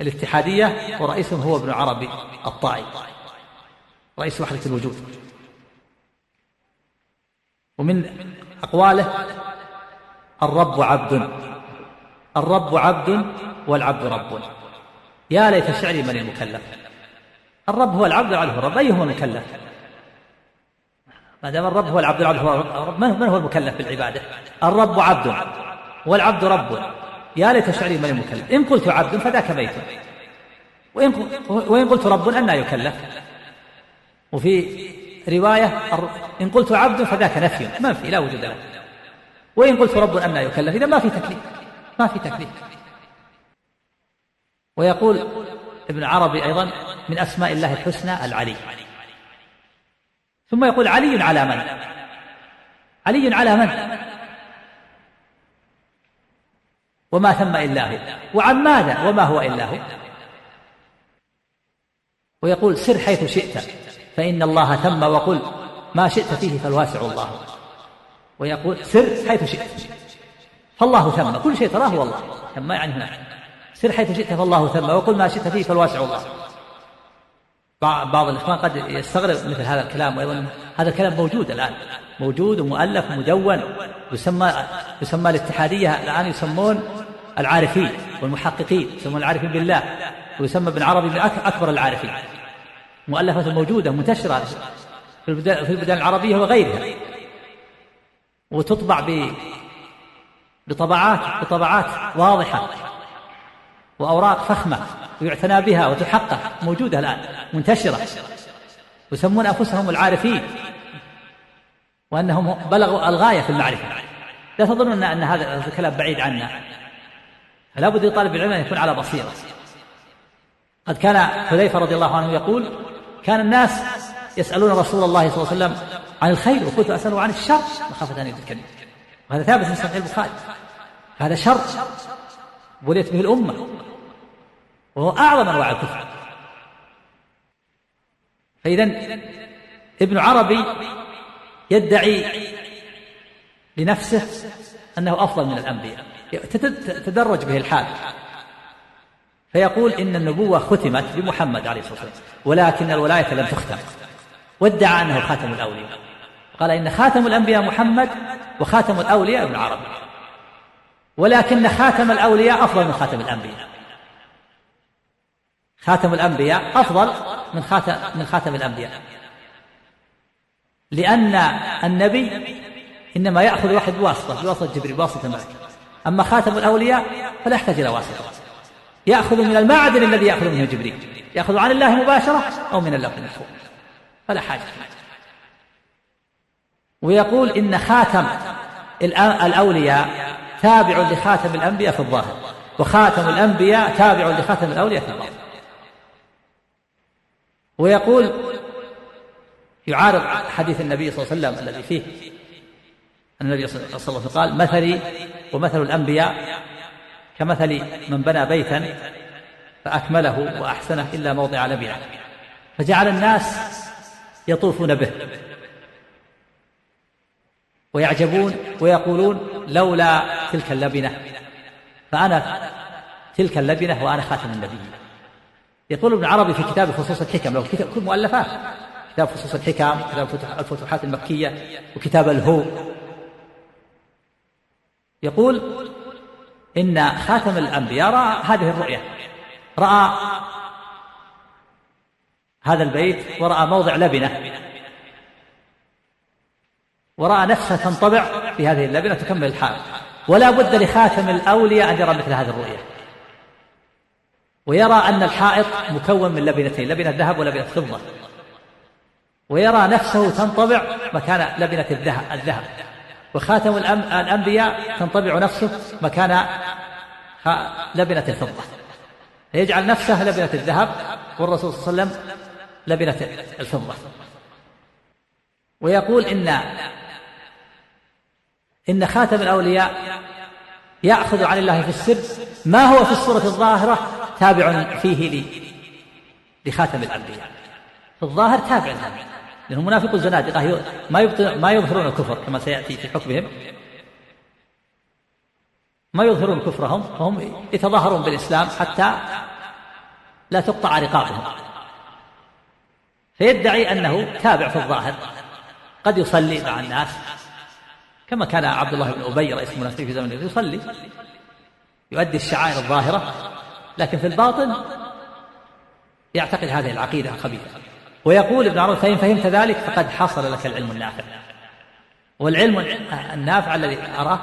الاتحادية ورئيسهم هو ابن عربي الطائي رئيس وحدة الوجود. ومن أقواله الرب عبد الرب عبد والعبد رب. يا ليت شعري من المكلف. الرب هو العبد والعبد هو الرب أيهما المكلف؟ ما دام الرب هو العبد والعبد هو الرب من هو المكلف بالعبادة الرب عبد والعبد رب. يا ليت شعري من المكلف. إن قلت عبد فذاك بيت. وإن, قلت رب أنا يكلف. وفي رواية إن قلت عبد فذاك نفي ما في لا وجود له. وإن قلت رب أن يكلف إذا ما في تكليف ما في تكليف. ويقول ابن عربي أيضا من أسماء الله الحسنى العلي. ثم يقول علي على من؟ علي على من؟ وما ثم إلا هو. وعن ماذا؟ وما هو إلا هو؟ ويقول سر حيث شئت. فإن الله ثم وقل ما شئت فيه فالواسع الله. ويقول سر حيث شئت. فالله ثم. كل شيء تراه والله ثم يعني هناك سر حيث شئت فالله ثم. وقل ما شئت فيه فالواسع الله. بعض الإخوان قد يستغرب مثل هذا الكلام ويظن هذا الكلام موجود الآن. موجود ومؤلف ومدون يسمى يسمى الاتحادية الآن يسمون العارفين والمحققين يسمون العارفين بالله ويسمى ابن عربي من أكبر العارفين. مؤلفة موجودة منتشرة في البلدان العربية وغيرها. وتطبع بطبعات بطبعات واضحة وأوراق فخمة ويعتنى بها وتحقق موجودة الآن منتشرة. يسمون أنفسهم العارفين وأنهم بلغوا الغاية في المعرفة. لا تظنون أن هذا الكلام بعيد عنا. فلا بد لطالب العلم أن يكون على بصيرة. قد كان حذيفة رضي الله عنه يقول كان الناس يسألون رسول الله صلى الله عليه وسلم عن الخير وكنت أسأله عن الشر مخافة أن يدركني. وهذا ثابت في صحيح البخاري. هذا شر بليت به الأمة وهو أعظم أنواع الكفر. فإذا ابن عربي يدعي لنفسه أنه أفضل من الأنبياء. تدرج به الحال. فيقول إن النبوة ختمت بمحمد عليه الصلاة والسلام ولكن الولاية لم تختم. وادعى أنه خاتم الأولياء. قال إن خاتم الأنبياء محمد وخاتم الأولياء ابن عربي. ولكن خاتم الأولياء أفضل من خاتم الأنبياء. خاتم الأنبياء أفضل من خاتم من خاتم الأنبياء. لأن النبي إنما يأخذ واحد بواسطة بواسطة جبريل بواسطة الملك أما خاتم الأولياء فلا يحتاج إلى واسطة. يأخذ من المعدن الذي يأخذ منه جبريل. يأخذ عن الله مباشرة أو من اللوح المحفوظ فلا حاجة. ويقول إن خاتم الأولياء تابع لخاتم الأنبياء في الظاهر. وخاتم الأنبياء تابع لخاتم الأولياء في الباطن ويقول يعارض حديث النبي صلى الله عليه وسلم الذي فيه. النبي صلى الله عليه وسلم قال مثلي ومثل الأنبياء كمثل من بنى بيتا فأكمله وأحسنه إلا موضع لبنة. فجعل الناس يطوفون به. ويعجبون ويقولون لولا تلك اللبنة. فأنا تلك اللبنة وأنا خاتم النبيين يقول ابن عربي في كتاب فصوص الحكم له كتاب كل مؤلفات. كتاب فصوص الحكم كتاب الفتوحات المكية وكتاب الهو. يقول إن خاتم الأنبياء رأى هذه الرؤية. رأى هذا البيت ورأى موضع لبنة. ورأى نفسه تنطبع في هذه اللبنة تكمل الحال. ولا بد لخاتم الأولياء أن يرى مثل هذه الرؤية. ويرى أن الحائط مكون من لبنتين لبنة ذهب ولبنة فضة. ويرى نفسه تنطبع مكان لبنة الذهب. وخاتم الأنبياء تنطبع نفسه مكان لبنة الفضة. فيجعل نفسه لبنة الذهب والرسول صلى الله عليه وسلم لبنة الفضة. ويقول إن إن خاتم الأولياء يأخذ عن الله في السر ما هو في الصورة الظاهرة تابع فيه لخاتم الأنبياء. في الظاهر تابع له لأنهم منافق الزنادقة ما ما يظهرون الكفر كما سيأتي في حكمهم. ما يظهرون كفرهم فهم يتظاهرون بالإسلام حتى لا تقطع رقابهم. فيدعي أنه تابع في الظاهر قد يصلي مع الناس. كما كان عبد الله بن أبي رئيس المنافقين في زمن يصلي يؤدي الشعائر الظاهرة لكن في الباطن يعتقد هذه العقيدة الخبيثة. ويقول ابن عربي فإن فهمت ذلك فقد حصل لك العلم النافع. والعلم النافع الذي أراه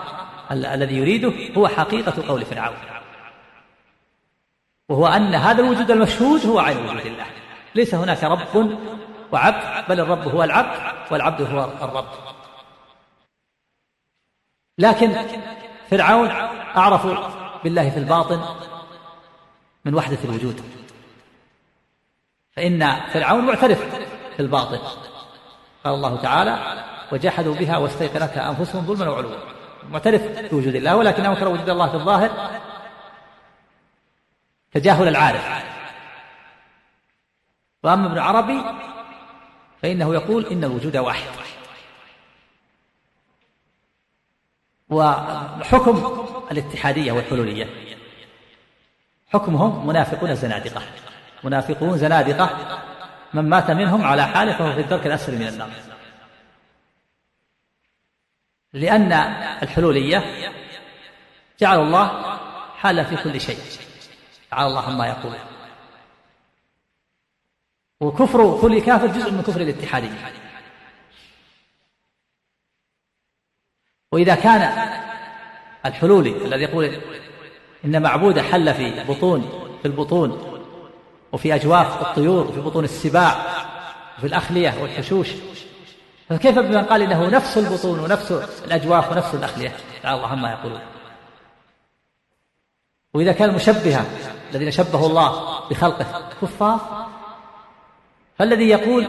الذي يريده هو حقيقة قول فرعون. وهو أن هذا الوجود المشهود هو عين وجود الله. ليس هناك رب وعبد بل الرب هو العبد والعبد هو الرب. لكن فرعون أعرف بالله في الباطن من وحدة الوجود. فإن فرعون معترف في الباطن قال الله تعالى وجحدوا بها واستيقنتها أنفسهم ظلما وعلوا. معترف بوجود الله ولكن أنكر وجود الله في الظاهر تجاهل العارف. وأما ابن عربي فإنه يقول إن الوجود واحد. وحكم الاتحادية والحلولية حكمهم منافقون زنادقة منافقون زنادقة. من مات منهم على حاله فهو في الدرك الأسفل من النار. لأن الحلولية جعل الله حالا في كل شيء. تعالى الله عما يقول. وكفر كل كافر جزء من كفر الاتحادية. وإذا كان الحلولي الذي يقول إن معبود حل في بطون في البطون وفي أجواف الطيور وفي بطون السباع وفي الأخلية والحشوش. فكيف بمن قال إنه نفس البطون ونفس الأجواف ونفس الأخلية؟ تعالى الله عما يقولون. وإذا كان المشبهة الذين شبهوا الله بخلقه كفار فالذي يقول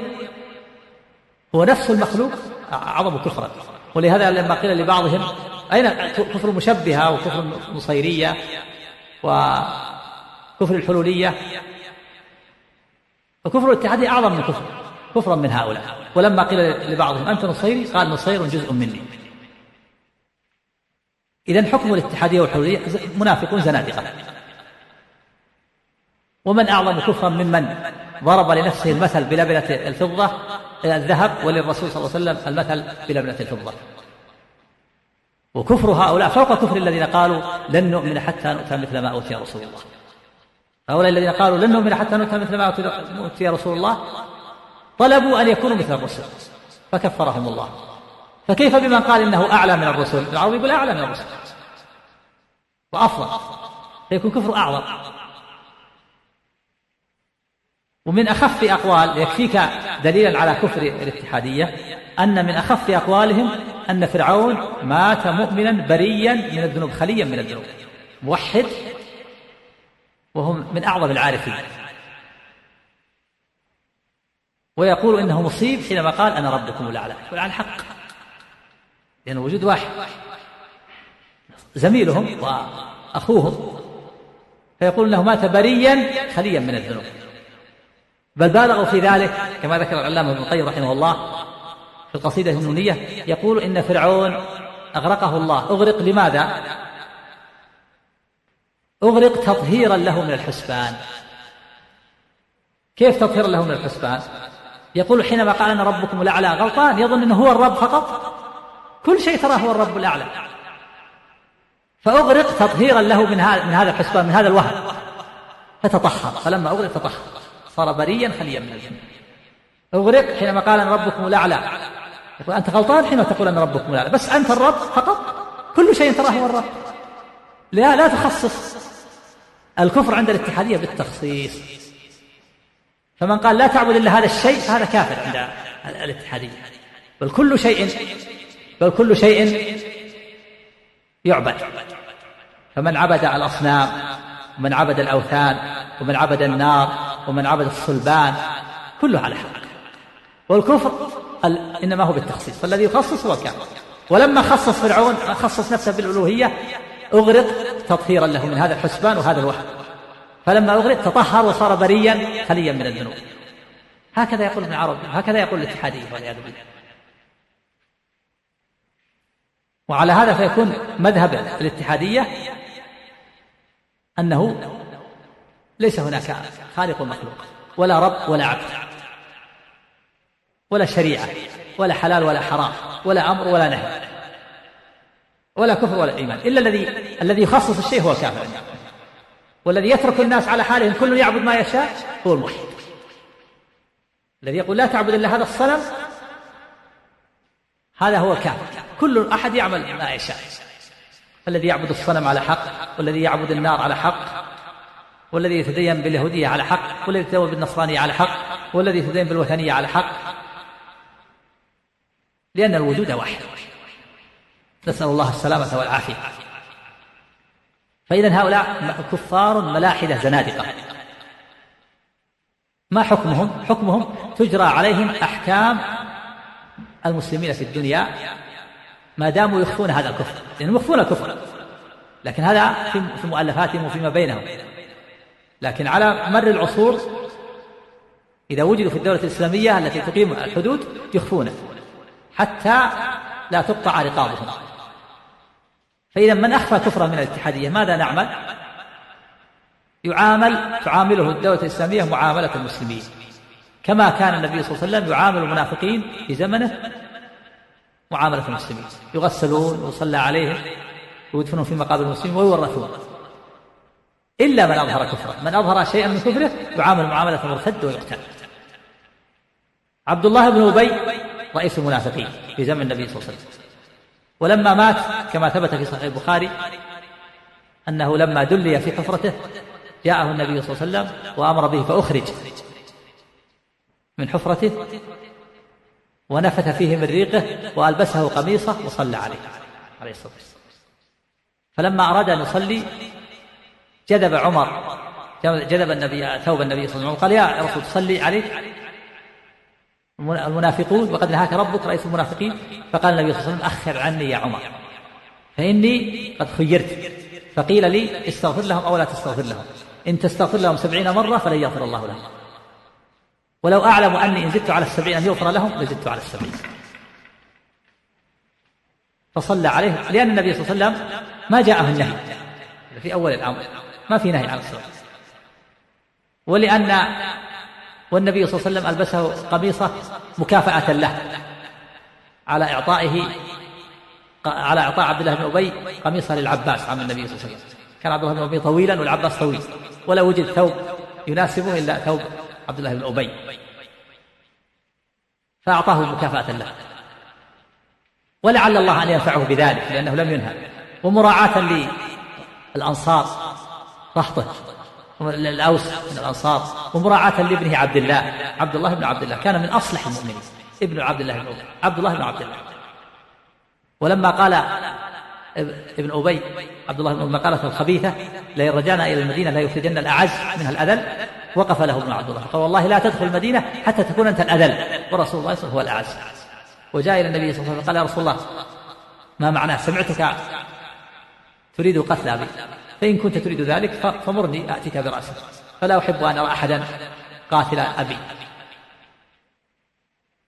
هو نفس المخلوق أعظم كفرا. ولهذا لما قيل لبعضهم أين كفر المشبهة وكفر النصيرية وكفر الحلولية؟ وكفر الاتحادية أعظم من كفر كفرا من هؤلاء. ولما قيل لبعضهم أنت نصيري قال نصير جزء مني. إذا حكم الاتحادية والحرية منافقون زنادقة. ومن أعظم كفرا ممن ضرب لنفسه المثل بلبنة الفضة الذهب وللرسول صلى الله عليه وسلم المثل بلبنة الفضة. وكفر هؤلاء فوق كفر الذين قالوا لن نؤمن حتى نؤتى مثل ما أوتي رسول الله. هؤلاء الذين قالوا لن نؤمن حتى نؤتى مثل ما أوتي رسول الله طلبوا أن يكونوا مثل الرسل فكفرهم الله. فكيف بمن قال إنه أعلى من الرسل؟ العربي يقول أعلى من الرسل. وأفضل فيكون كفر أعظم. ومن أخف أقوال يكفيك دليلا على كفر الاتحادية أن من أخف أقوالهم أن فرعون مات مؤمنا بريا من الذنوب خليا من الذنوب. موحد وهم من أعظم العارفين. ويقول إنه مصيب حينما قال أنا ربكم الأعلى يقول على الحق. لأن وجود واحد. زميلهم وأخوهم. فيقول إنه مات بريا خليا من الذنوب. بل بالغوا في ذلك كما ذكر العلامة ابن القيم رحمه الله في القصيدة النونية يقول إن فرعون أغرقه الله. أغرق لماذا؟ أغرق تطهيرا له من الحسبان. كيف تطهيرا له من الحسبان؟ يقول حينما قال أنا ربكم الأعلى غلطان يظن إنه هو الرب فقط؟ كل شيء تراه هو الرب الأعلى. فأغرق تطهيرا له من هذا من هذا الحسبان من هذا الوهم فتطهر. فلما أغرق تطهر. صار بريا خليا من الجن. أغرق حينما قال أنا ربكم الأعلى. يقول أنت غلطان حينما تقول أنا ربكم الأعلى. بس أنت الرب فقط. كل شيء تراه هو الرب. لا لا تخصص. الكفر عند الاتحادية بالتخصيص. فمن قال لا تعبد إلا هذا الشيء فهذا كافر عند الاتحادية. بل كل شيء بل كل شيء يعبد. فمن عبد الأصنام ومن عبد الأوثان ومن عبد النار ومن عبد الصلبان كله على حق. والكفر إنما هو بالتخصيص. فالذي يخصص هو الكافر. ولما خصص فرعون خصص نفسه بالألوهية أغرق تطهيرا له من هذا الحسبان وهذا الوهم فلما أغرق تطهر وصار بريا خليا من الذنوب. هكذا يقول ابن عربي هكذا يقول الاتحادية والعياذ بالله. وعلى هذا فيكون مذهب الاتحادية أنه ليس هناك خالق ومخلوق ولا رب ولا عبد ولا شريعة ولا حلال ولا حرام ولا أمر ولا نهي. ولا كفر ولا إيمان. إلا الذي الذي يخصص الشيء هو الكافر. والذي يترك الناس على حالهم كل يعبد ما يشاء هو الموحد الذي يقول لا تعبد إلا هذا الصنم هذا هو الكافر. كل أحد يعمل ما يشاء. الذي يعبد الصنم على حق والذي يعبد النار على حق والذي يتدين باليهودية على حق والذي يتدين بالنصرانية على حق والذي يتدين بالوثنية على حق. لأن الوجود واحد. نسأل الله السلامة والعافية. فإذا هؤلاء كفار ملاحدة زنادقة ما حكمهم؟ حكمهم تجرى عليهم أحكام المسلمين في الدنيا ما داموا يخفون هذا الكفر. لأنهم يخفون الكفر. لكن هذا في مؤلفاتهم وفيما بينهم. لكن على مر العصور إذا وجدوا في الدولة الإسلامية التي تقيم الحدود يخفونه. حتى لا تقطع رقابهم. فإذا من أخفى كفرا من الاتحادية؟ ماذا نعمل؟ يعامل تعامله الدولة الإسلامية معاملة المسلمين. كما كان النبي صلى الله عليه وسلم يعامل المنافقين في زمنه معاملة المسلمين. يغسلون ويصلى عليهم ويدفنون في مقابر المسلمين ويورثون. إلا من أظهر كفره من أظهر شيئا من كفره يعامل معاملة المرتد ويقتل. عبد الله بن أبي رئيس المنافقين في زمن النبي صلى الله عليه وسلم. ولما مات كما ثبت في صحيح البخاري أنه لما دلي في حفرته جاءه النبي صلى الله عليه وسلم وأمر به فأخرج من حفرته ونفث فيه من ريقه وألبسه قميصه وصلى عليه عليه الصلاة والسلام. فلما أراد أن يصلي جذب عمر جذب النبي ثوب النبي صلى الله عليه وسلم قال يا رسول تصلي عليه المنافقون وقد نهاك ربك رئيس المنافقين فقال النبي صلى الله عليه وسلم أخر عني يا عمر. فإني قد خيرت. فقيل لي استغفر لهم أو لا تستغفر لهم. إن تستغفر لهم سبعين مرة فلن يغفر الله لهم. ولو أعلم أني إن زدت على السبعين أن يغفر لهم لزدت على السبعين. فصلى عليه لأن النبي صلى الله عليه وسلم ما جاءه النهي. في أول الأمر. ما في نهي عن الصلاة. ولأن والنبي صلى الله عليه وسلم ألبسه قميصة مكافأة له. على إعطائه على إعطاء عبد الله بن أبي قميصا للعباس عم النبي صلى الله عليه وسلم. كان عبد الله بن أبي طويلا والعباس طويل. ولا وجد ثوب يناسبه إلا ثوب عبد الله بن أبي. فأعطاه مكافأة له. ولعل الله أن ينفعه بذلك لأنه لم ينهى. ومراعاة للأنصار رهطه الأوس من الأنصار ومراعاة لابنه عبد الله عبد الله بن عبد الله كان من أصلح المؤمنين ابن عبد الله بن أبي عبد الله بن عبد الله. ولما قال ابن أبي عبد الله بن أبي مقالة الخبيثة لئن رجعنا إلى المدينة لا يخرجن الأعز منها الأذل وقف له ابن عبد الله. قال والله لا تدخل المدينة حتى تكون أنت الأذل ورسول الله صلى الله عليه وسلم هو الأعز. وجاء إلى النبي صلى الله عليه وسلم قال يا رسول الله ما معناه سمعتك؟ تريد قتل أبي. فإن كنت تريد ذلك فمرني آتيك برأسه فلا أحب أن أرى أحدا قاتل أبي.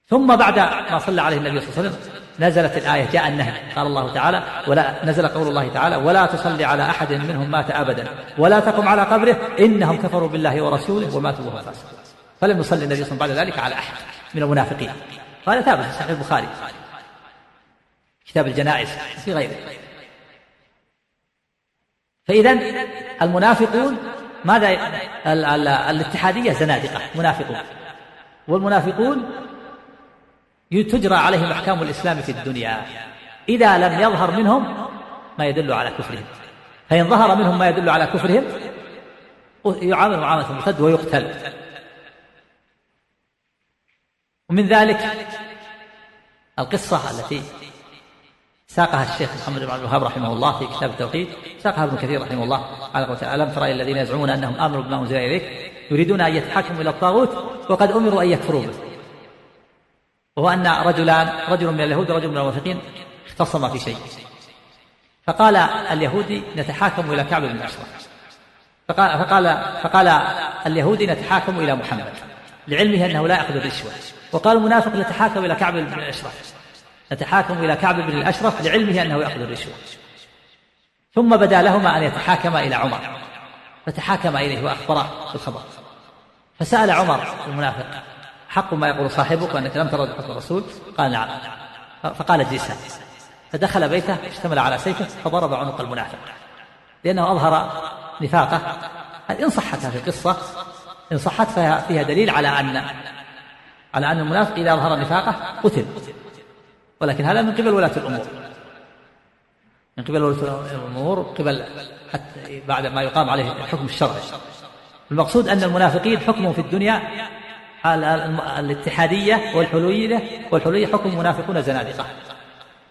ثم بعد ما صلى عليه النبي صلى الله عليه وسلم نزلت الآية جاء النهي. قال الله تعالى ولا نزل قول الله تعالى ولا تصلي على أحد منهم مات أبدا. ولا تقم على قبره. إنهم كفروا بالله ورسوله وماتوا وهم فاسقون فلم يصلي النبي صلى الله عليه وسلم بعد ذلك على أحد من المنافقين. قال ثابت في صحيح البخاري. كتاب الجنائز في غيره. فإذا المنافقون ماذا الاتحادية زنادقة منافقون. والمنافقون تجرى عليهم أحكام الإسلام في الدنيا. إذا لم يظهر منهم ما يدل على كفرهم. فإن ظهر منهم ما يدل على كفرهم يعامل معاملة المرتد ويقتل. ومن ذلك القصة التي ساقها الشيخ محمد بن عبد الوهاب رحمه الله في كتاب التوحيد. ساقها ابن كثير رحمه الله. على قوله ألم ترى الذين يزعمون أنهم آمنوا بما أنزل إليك يريدون أن يتحاكموا إلى الطاغوت وقد أمروا أن يكفروا به. وهو أن رجلان رجل من اليهود ورجل من المنافقين اختصما في شيء. فقال اليهودي نتحاكم إلى كعب بن الأشرف فقال, فقال, فقال اليهودي نتحاكم إلى محمد. لعلمه أنه لا يأخذ الرشوة وقال المنافق نتحاكم إلى كعب بن الأشرف نتحاكم إلى كعب بن الأشرف لعلمه أنه يأخذ الرشوة. ثم بدا لهما أن يتحاكما إلى عمر فتحاكم إليه وأخبره بالخبر فسأل عمر المنافق حق ما يقول صاحبك وأنك لم ترد حكم الرسول؟ قال نعم. فقال اجلسا فدخل بيته اشتمل على سيفه فضرب عنق المنافق لأنه أظهر نفاقه. إن صحت هذه القصة إن صحت فيها دليل على أن على أن المنافق إذا أظهر نفاقه قتل. ولكن هذا من قبل ولاة الأمور. من قبل ولاة الأمور قبل حتى بعد ما يقام عليه الحكم الشرعي. المقصود أن المنافقين حكمهم في الدنيا الاتحادية والحلولية والحلولية حكم منافقون زنادقة.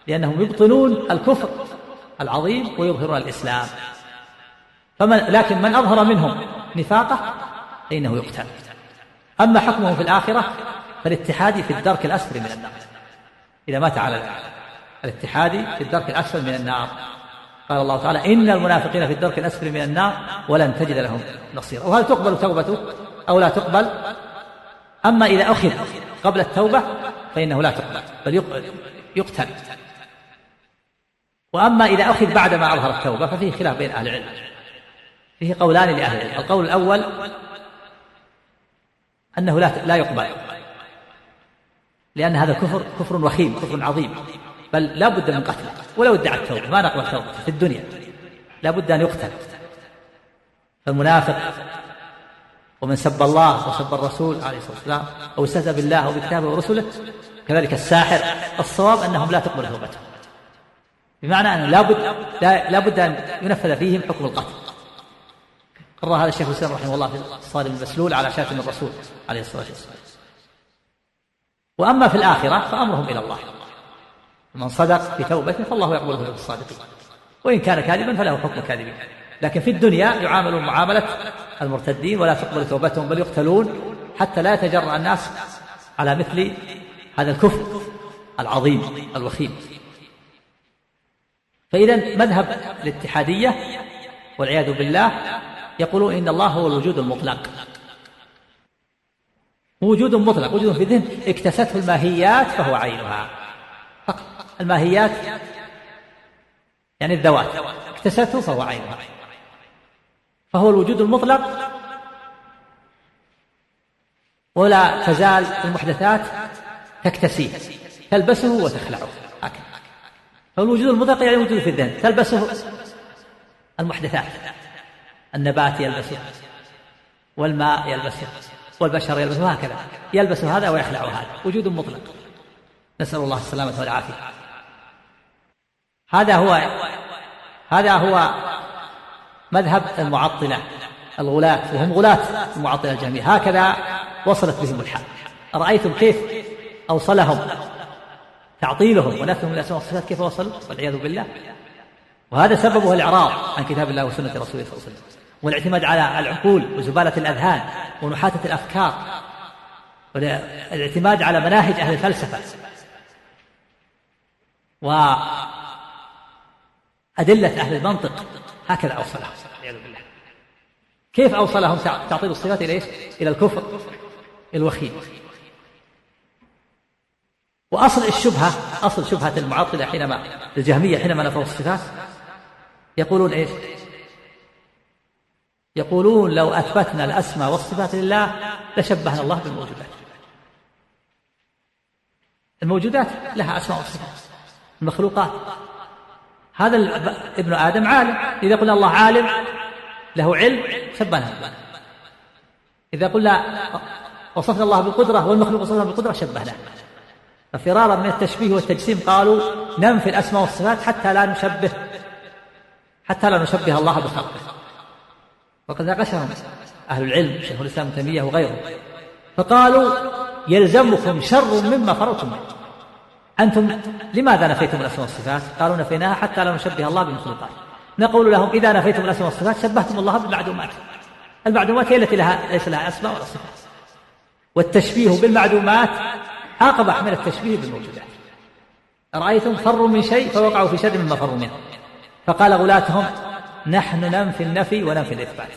لأنهم يبطلون الكفر العظيم ويظهرون الإسلام. فمن لكن من أظهر منهم نفاقه فإنه يقتل. أما حكمه في الآخرة فالاتحادي في الدرك الأسفل من النار إذا مات على الاتحادي في الدرك الأسفل من النار. قال الله تعالى إن المنافقين في الدرك الأسفل من النار ولن تجد لهم نصيرا. وهل تقبل توبته أو لا تقبل؟ أما إذا أخذ قبل التوبة فإنه لا تقبل بل يقتل. وأما إذا أخذ بعد ما أظهر التوبة ففيه خلاف بين أهل العلم. فيه قولان لأهل العلم. القول الأول أنه لا لا يقبل. لأن هذا كفر كفر وخيم كفر عظيم. بل لا بد من قتله ولو ادعى التوبة ما نقبل توبته في الدنيا. لا بد أن يقتل. فالمنافق ومن سب الله وسب الرسول عليه الصلاة والسلام أو استهزأ بالله أو بكتابه ورسله كذلك الساحر. الصواب أنهم لا تقبل توبتهم بمعنى أنه لا بد لا, لا بد أن ينفذ فيهم حكم القتل. قرر هذا الشيخ الإسلام رحمه الله في الصارم المسلول على شاتم الرسول عليه الصلاة والسلام. وأما في الآخرة فأمرهم إلى الله. من صدق في توبته فالله يقبله في الصادقين. وإن كان كاذبا فله حكم كاذبين لكن في الدنيا يعاملون معاملة المرتدين ولا تقبل توبتهم بل يقتلون حتى لا يتجرأ الناس على مثل هذا الكفر العظيم الوخيم. فإذا مذهب الاتحادية والعياذ بالله يقولون إن الله هو الوجود المطلق. وجود مطلق وجود في الذهن. اكتسته الماهيات فهو عينها. فقط. الماهيات يعني الذوات. اكتسته فهو عينها. فهو الوجود المطلق. ولا تزال المحدثات تكتسيه. تلبسه وتخلعه. هكذا. فالوجود المطلق يعني وجود في الذهن. تلبسه المحدثات. النبات يلبسه. والماء يلبسه. والبشر يلبسه هكذا يلبس هذا ويخلع هذا وجود مطلق. نسأل الله السلامة والعافية. هذا هو هذا هو مذهب المعطلة الغلاة وهم غلاة المعطلة الجميع. هكذا وصلت بهم الحال. أرأيتم كيف أوصلهم تعطيلهم ونفهم الأسماء والصفات كيف وصلوا؟ والعياذ بالله. وهذا سببه الإعراض عن كتاب الله وسنة رسوله صلى الله عليه وسلم. والاعتماد على العقول وزبالة الأذهان ونحاتة الأفكار والاعتماد على مناهج أهل الفلسفة وأدلة أهل المنطق هكذا أوصلهم والعياذ بالله كيف أوصلهم تعطيل الصفات إلى إيش؟ إلى الكفر الوخيم وأصل الشبهة أصل شبهة المعطلة حينما الجهمية حينما نفوا الصفات يقولون إيش؟ يقولون لو أثبتنا الأسماء والصفات لله لشبهنا الله بالموجودات. الموجودات لها أسماء وصفات المخلوقات. هذا ابن آدم عالم إذا قلنا الله عالم له علم شبهنا. إذا قلنا وصفنا الله بالقدرة والمخلوق وصفنا بالقدرة شبهنا. ففرارا من التشبيه والتجسيم قالوا ننفي الأسماء والصفات حتى لا نشبه حتى لا نشبه الله بخلقه. وقد ناقشهم أهل العلم شيخ الإسلام ابن تيمية وغيره. فقالوا يلزمكم شر مما فررتم منه أنتم لماذا نفيتم الأسماء والصفات؟ قالوا نفيناها حتى لا نشبه الله بالمخلوقات نقول لهم إذا نفيتم الأسماء والصفات شبهتم الله بالمعدومات. المعدومات هي التي لها ليس لها أسماء ولا صفات. والتشبيه بالمعدومات أقبح من التشبيه بالموجودات. أرأيتم فروا من شيء فوقعوا في شر مما فروا منه. فقال غلاتهم نحن ننفي النفي وننفي الإثبات.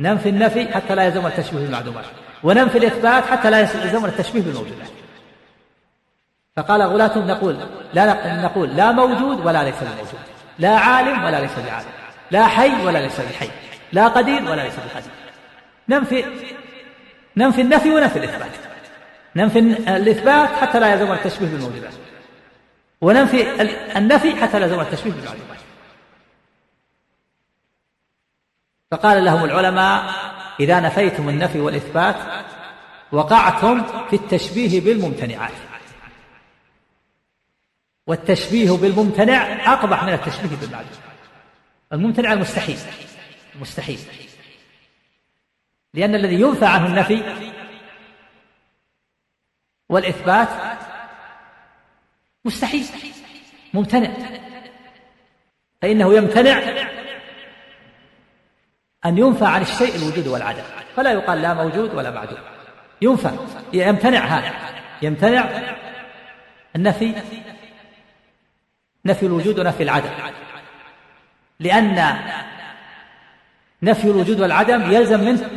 ننفي النفي حتى لا يلزم التشبيه بالمعدومات. وننفي الإثبات حتى لا يلزم التشبيه بالموجودات. فقال غلاة نقول لا نقول لا موجود ولا ليس بموجود. لا عالم ولا ليس بعالم. لا حي ولا ليس بحي. لا قدير ولا ليس بقدير. ننفي ننفي النفي وننفي الإثبات. ننفي الإثبات حتى لا يلزم التشبيه بالموجودات. وننفي النفي حتى لا يزول التشبيه بالمعلومات فقال لهم العلماء إذا نفيتم النفي والإثبات وقعتم في التشبيه بالممتنعات. والتشبيه بالممتنع أقبح من التشبيه بالمعلوم الممتنع المستحيل مستحيل لأن الذي ينفى عنه النفي والإثبات مستحيل ممتنع. فإنه يمتنع أن ينفى عن الشيء الوجود والعدم فلا يقال لا موجود ولا معدوم. ينفى يمتنع هذا يمتنع النفي نفي الوجود ونفي العدم. لأن نفي الوجود والعدم يلزم منه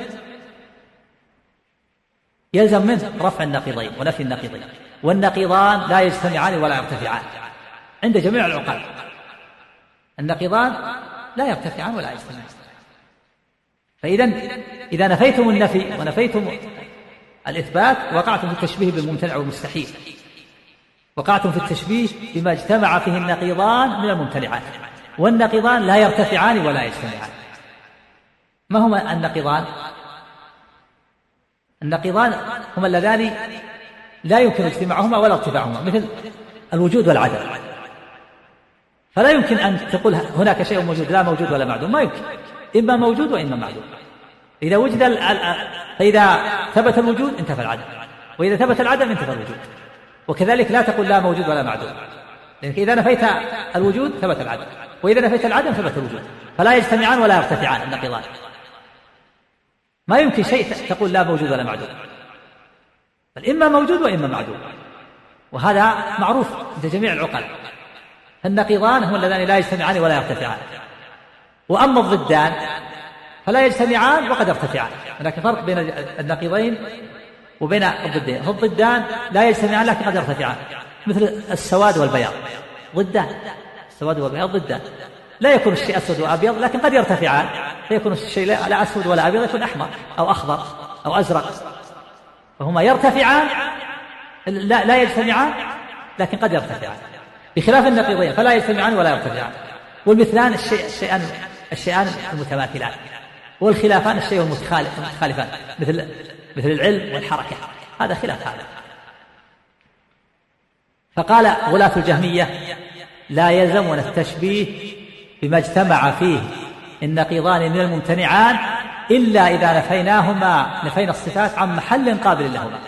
يلزم منه رفع النقيضين ونفي النقيضين والنقيضان لا يجتمعان ولا يرتفعان. عند جميع العقلاء النقيضان لا يرتفعان ولا يجتمعان. فإذا إذا نفيتم النفي ونفيتم الإثبات وقعتم في التشبيه بالممتنع والمستحيل. وقعتم في التشبيه بما اجتمع فيه النقيضان من الممتنعات. والنقيضان لا يرتفعان ولا يجتمعان. ما هما النقيضان؟ النقيضان هما اللذان لا يمكن اجتماعهما ولا ارتفاعهما مثل الوجود والعدم. فلا يمكن أن تقول هناك شيء موجود لا موجود ولا معدوم ما يمكن. إما موجود وإما معدوم. إذا وجد فإذا ثبت الوجود انتفى العدم. وإذا ثبت العدم انتفى الوجود. وكذلك لا تقول لا موجود ولا معدوم. لأنك إذا نفيت الوجود ثبت العدم. وإذا نفيت العدم ثبت الوجود. فلا يجتمعان ولا يرتفعان النقيضان. ما يمكن شيء تقول لا موجود ولا معدوم. بل إما موجود وإما معدوم. وهذا معروف عند جميع العقل النقيضان هم اللذان لا يجتمعان ولا يرتفعان. وأما الضدان فلا يجتمعان وقد يرتفعان. هناك فرق بين النقيضين وبين الضدين. الضدان لا يجتمعان لكن قد يرتفعان. مثل السواد والبياض. ضدان. السواد والبياض ضدان. لا يكون الشيء أسود وأبيض لكن قد يرتفعان. فيكون الشيء لا أسود ولا أبيض يكون أحمر أو أخضر أو أزرق. فهما يرتفعان لا, لا يجتمعان لكن قد يرتفعان. بخلاف النقيضين فلا يجتمعان ولا يرتفعان. والمثلان الشيء الشيئان الشيئان المتماثلان والخلافان الشيء المتخالفان مثل مثل العلم والحركة. هذا خلاف هذا. فقال غلاة الجهمية لا يلزمنا التشبيه بما اجتمع فيه. النقيضان من الممتنعان إلا إذا نفيناهما نفينا الصفات عن محل قابل لهما.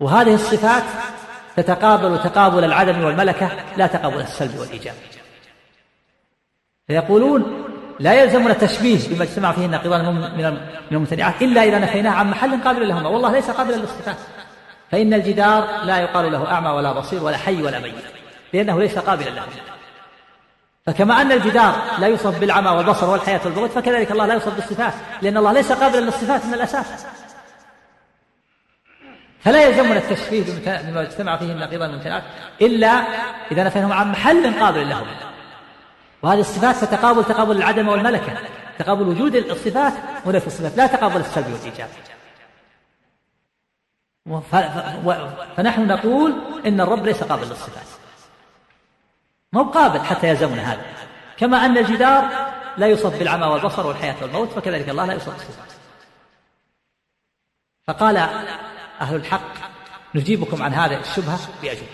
وهذه الصفات تتقابل تقابل العدم والملكة لا تقابل السلب والإيجاب. فيقولون لا يلزمنا التشبيه بما اجتمع فيه النقيضان من الممتنعات إلا إذا نفيناه عن محل قابل لهما والله ليس قابلا للصفات فإن الجدار لا يقال له أعمى ولا بصير ولا حي ولا ميت لأنه ليس قابلا له. فكما أن الجدار لا يوصف بالعمى والبصر والحياة والبغض فكذلك الله لا يوصف بالصفات لأن الله ليس قابلا للصفات من الأساس. فلا يلزمنا التشبيه بما اجتمع فيه النقيضان والممتنعات إلا إذا نفيناهم عن محل قابل لهم. وهذه الصفات فتقابل تقابل العدم والملكة تقابل وجود الصفات ونفي الصفات لا تقابل السلب والإيجاب. فنحن نقول إن الرب ليس قابل للصفات. ما هو قابل حتى يلزمنا هذا. كما أن الجدار لا يوصف بالعمى والبصر والحياة والموت فكذلك الله لا يوصف بالصفات. فقال أهل الحق نجيبكم عن هذه الشبهة بأجوبة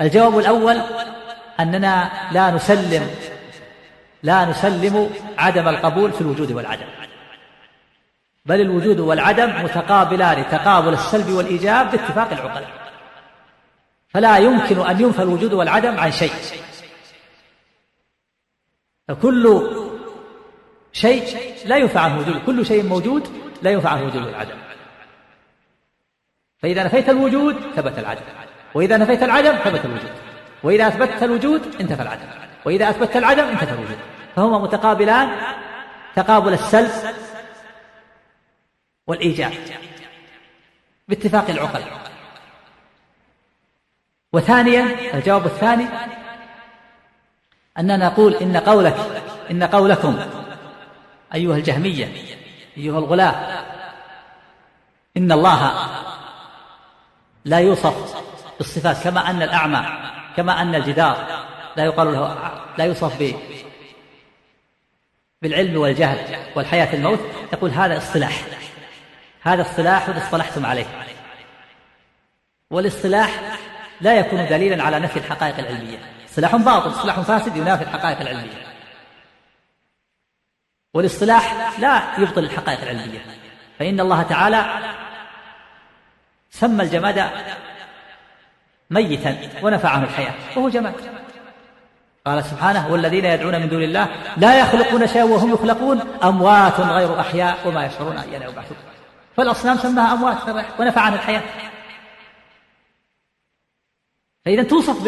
الجواب الأول أننا لا نسلم لا نسلم عدم القبول في الوجود والعدم. بل الوجود والعدم متقابلان تقابل السلب والإيجاب باتفاق العقلاء. فلا يمكن أن ينفى الوجود والعدم عن شيء. فكل شيء لا ينفع عنه وجود كل شيء موجود لا ينفع عنه وجود العدم فإذا نفيت الوجود ثبت العدم وإذا نفيت العدم ثبت الوجود وإذا أثبتت الوجود انتفى العدم وإذا أثبتت العدم انتفى الوجود. فهما متقابلان تقابل السلب والإيجاب باتفاق العقل. وثانيا الجواب الثاني أننا نقول إن قولك إن قولكم أيها الجهمية أيها الغلاة إن الله لا يوصف بالصفات كما أن الأعمى كما أن الجدار لا يقال له لا يوصف بالعلم والجهل والحياة الموت يقول هذا اصطلاح. هذا اصطلاح اصطلحتم عليه. والاصطلاح لا يكون دليلا على نفي الحقائق العلمية. اصطلاح باطل اصطلاح فاسد ينافي الحقائق العلمية. والاصطلاح لا يبطل الحقائق العلمية. فإن الله تعالى سمى الجماد ميتا ونفى عنه الحياة وهو جماد. قال سبحانه والذين يدعون من دون الله لا يخلقون شيئا وهم يخلقون أموات غير أحياء وما يشعرون أيان يبعثون. فالأصنام سماها أموات ونفى عن الحياة فإذا توصف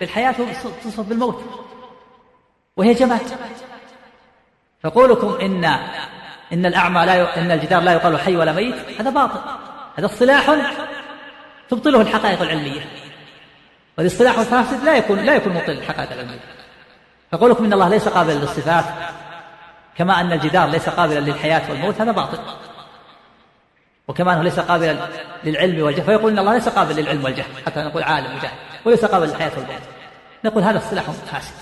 بالحياة توصف بالموت وهي جماد. فقولكم إن إن الأعمى لا. إن الجدار لا يقال حي ولا ميت هذا باطل. هذا اصطلاح تبطله الحقائق العلمية. والاصطلاح الفاسد لا يكون لا يكون مبطل الحقائق العلمية فقولكم إن الله ليس قابلا للصفات كما أن الجدار ليس قابلا للحياة والموت هذا باطل. وكما أنه ليس قابلا للعلم والجهل فيقول إن الله ليس قابل للعلم والجهل حتى نقول عالم وجاهل وليس قابل للحياة والموت. نقول هذا اصطلاح فاسد.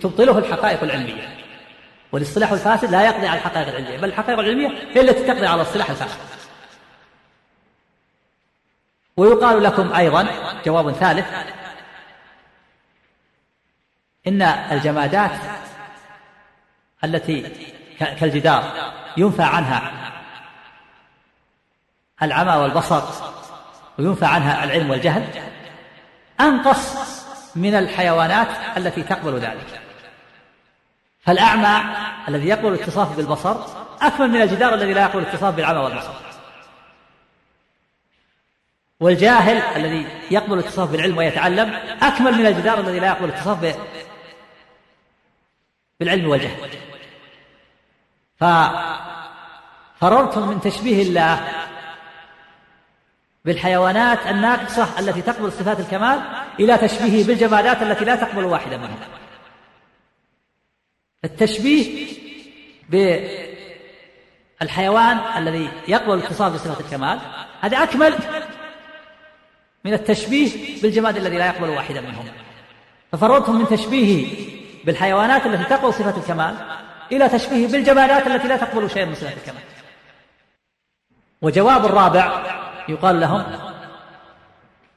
تبطله الحقائق العلمية. والاصطلاح الفاسد لا يقضي على الحقائق العلمية بل الحقائق العلمية هي التي تقضي على الاصطلاح الفاسد. ويقال لكم أيضا جواب ثالث. إن الجمادات التي كالجدار ينفى عنها العمى والبصر وينفى عنها العلم والجهل أنقص من الحيوانات التي تقبل ذلك. فالأعمى الذي يقبل الاتصاف بالبصر أكمل من الجدار الذي لا يقبل الاتصاف بالعمى والبصر. والجاهل الذي يقبل الاتصاف بالعلم ويتعلم أكمل من الجدار الذي لا يقبل الاتصاف بالعلم والجهل. ففررتم من تشبيه الله بالحيوانات الناقصة التي تقبل صفات الكمال إلى تشبيهه بالجمادات التي لا تقبل واحدة منها. التشبيه بالحيوان الذي يقبل الاتصاف بصفة الكمال هذا أكمل من التشبيه بالجماد الذي لا يقبل واحدا منهم. ففررتم من تشبيهه بالحيوانات التي تقبل صفة الكمال إلى تشبيهه بالجمادات التي لا تقبل شيئا من صفة الكمال. وجواب الرابع يقال لهم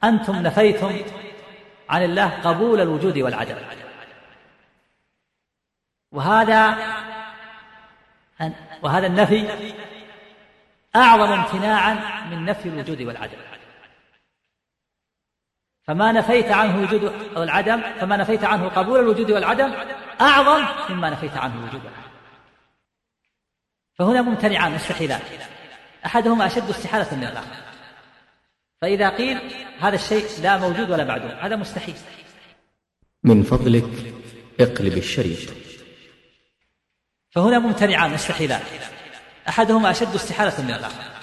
أنتم نفيتم عن الله قبول الوجود والعدم. وهذا وهذا النفي أعظم امتناعا من نفي الوجود والعدم. فما نفيت عنه وجود والعدم فما نفيت عنه قبول الوجود والعدم أعظم مما نفيت عنه الوجود والعدم. فهنا ممتنعان مستحيلان أحدهما أشد استحالة من الآخر. فإذا قيل هذا الشيء لا موجود ولا معدوم هذا مستحيل. من فضلك اقلب الشريط. فهنا ممتنعان مستحيلان أحدهما أشد استحالة من الآخر.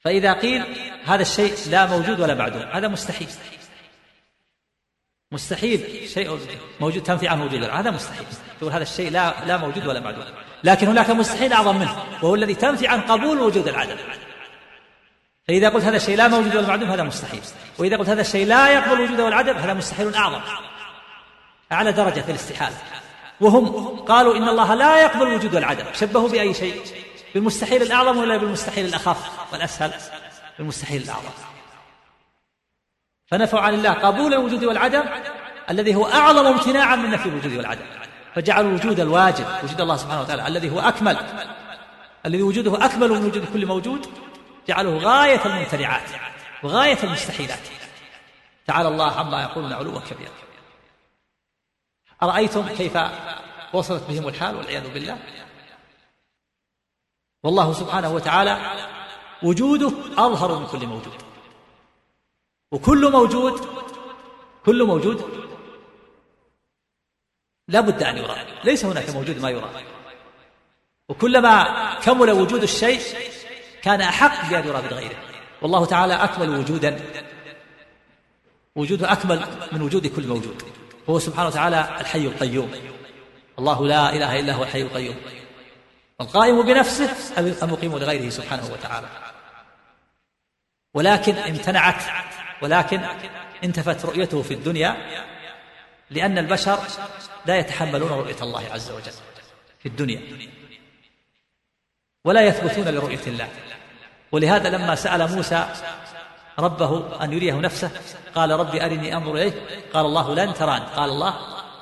فإذا قيل هذا الشيء لا موجود ولا معدوم هذا مستحيل. مستحيل شيء موجود تنفي عنه وجود هذا مستحيل. تقول هذا الشيء لا لا موجود ولا معدوم. لكن هناك مستحيل أعظم منه وهو الذي تنفي عن قبول وجود العدم. فإذا قلت هذا الشيء لا موجود ولا معدوم هذا مستحيل. وإذا قلت هذا الشيء لا يقبل وجوده والعدم هذا مستحيل أعظم. أعلى درجة في الاستحالة. وهم قالوا إن الله لا يقبل وجود العدم شبهوا بأي شيء؟ بالمستحيل الأعظم ولا بالمستحيل الأخف والأسهل بالمستحيل الأعظم. فنفوا عن الله قبول الوجود والعدم الذي هو أعظم امتناعا من نفي الوجود والعدم. فجعلوا وجود الواجب وجود الله سبحانه وتعالى الذي هو أكمل الذي وجوده أكمل من وجود كل موجود جعله غاية الممتنعات وغاية المستحيلات. تعالى الله عما يقولون علوا كبيرا. أرأيتم كيف وصلت بهم الحال والعياذ بالله؟ والله سبحانه وتعالى وجوده أظهر من كل موجود. وكل موجود كل موجود لا بد أن يرى. ليس هناك موجود ما يرى. وكلما كمل وجود الشيء كان أحق بأن يرى من غيره. والله تعالى أكمل وجودا وجوده أكمل من وجود كل موجود. هو سبحانه وتعالى الحي القيوم. الله لا إله إلا هو الحي القيوم. القائم بنفسه المقيم لغيره سبحانه وتعالى. ولكن امتنعت ولكن انتفت رؤيته في الدنيا لأن البشر لا يتحملون رؤية الله عز وجل في الدنيا ولا يثبتون لرؤية الله. ولهذا لما سأل موسى ربه أن يريه نفسه قال ربي أرني أنظر إليه قال الله لن تراني قال الله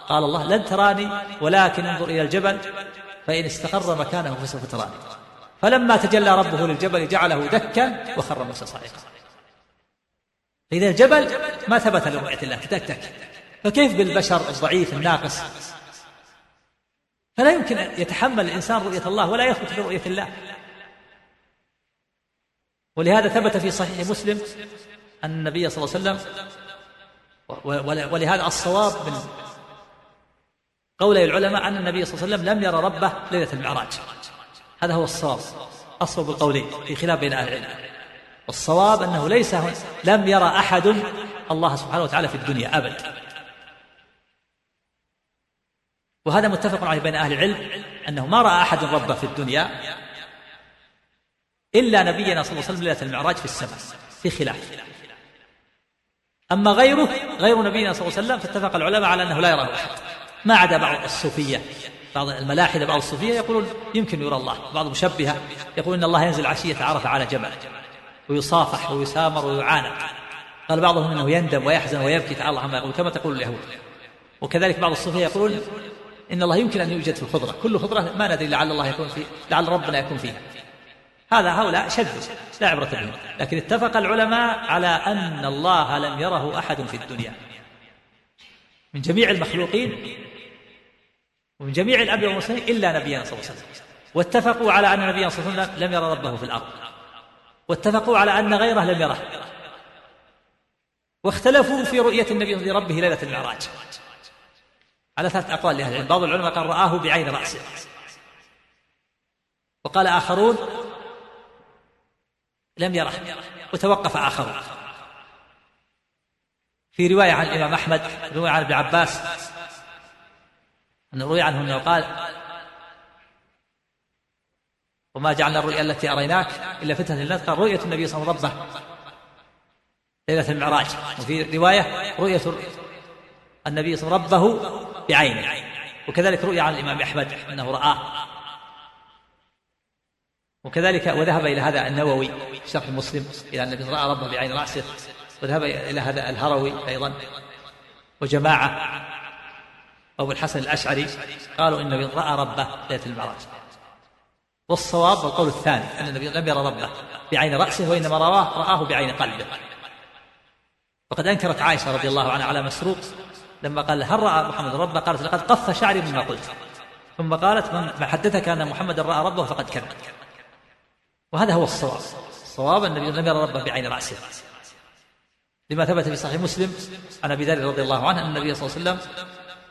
قال الله لن تراني ولكن انظر إلى الجبل فإن استقر مكانه فسوف تراني. فلما تجلى ربه للجبل جعله دكا وخر موسى صاعقا. فإذا الجبل ما ثبت لرؤية الله تدكتك فكيف بالبشر الضعيف الناقص؟ فلا يمكن يتحمل الإنسان رؤية الله ولا يثبت برؤية الله. ولهذا ثبت في صحيح مسلم أن النبي صلى الله عليه وسلم ولهذا الصواب من قول العلماء أن النبي صلى الله عليه وسلم لم يرى ربه ليلة المعراج. هذا هو الصواب. أصوب القولين في خلاف بين أهل العلم. والصواب أنه ليس لم يرى أحد الله سبحانه وتعالى في الدنيا أبدا وهذا متفق عليه بين أهل العلم أنه ما رأى أحد ربه في الدنيا إلا نبينا صلى الله عليه وسلم ليلة المعراج في السماء. في خلاف. أما غيره غير نبينا صلى الله عليه وسلم فاتفق العلماء على أنه لا يراه أحد. ما عدا بعض الصوفية. بعض الملاحدة بعض الصوفية يقولون يمكن يرى الله. بعض المشبهة يقول إن الله ينزل عشية عرفة على جبل ويصافح ويسامر ويعانق. قال بعضهم إنه يندم ويحزن ويبكي تعالى الله عما يقول كما تقول اليهود. وكذلك بعض الصوفية يقولون إن الله يمكن أن يوجد في الخضرة. كل خضرة ما ندري لعل الله يكون في لعل ربنا يكون فيها. هذا هؤلاء شذوا لا عبرة بهم. لكن اتفق العلماء على أن الله لم يره أحد في الدنيا. من جميع المخلوقين ومن جميع الأنبياء والمرسلين إلا نبينا صلى الله عليه وسلم. واتفقوا على أن نبينا صلى الله عليه وسلم لم يرى ربه في الأرض. واتفقوا على أن غيره لم يره. واختلفوا في رؤية النبي لربه ليلة المعراج. على ثلاث أقوال لأهل العلم. بعض العلماء قال رآه بعين رأسه وقال آخرون لم يره. وتوقف آخرون. في رواية عن الإمام أحمد رواية عن ابن عباس أنه روي عنه أنه قال وما جعلنا الرؤيا التي أريناك إلا فتنة للناس. قال رؤية النبي صلى الله عليه وسلم ربه ليلة المعراج. وفي رواية رؤية النبي صلى الله عليه وسلم ربه بعينه. وكذلك رؤيا عن الإمام أحمد أنه رآه. وكذلك وذهب إلى هذا النووي في شرح مسلم إلى أن رأى ربه بعين رأسه. وذهب إلى هذا الهروي أيضا. وجماعة أبو الحسن الأشعري قالوا إن النبي رأى ربه ليلة المعراج والصواب القول الثاني أن النبي لم يرى ربه بعين رأسه وإنما رواه رآه بعين قلبه. وقد أنكرت عائشة رضي الله عنها على مسروق لما قال هل رأى محمد ربه قالت لقد قف شعري مما قلت. ثم قالت من حدثك أن محمد رأى ربه فقد كذب. وهذا هو الصواب. الصواب أن النبي لم يرى ربه بعين رأسه. لما ثبت في صحيح مسلم عن أبي ذر رضي الله عنه أن النبي صلى الله عليه وسلم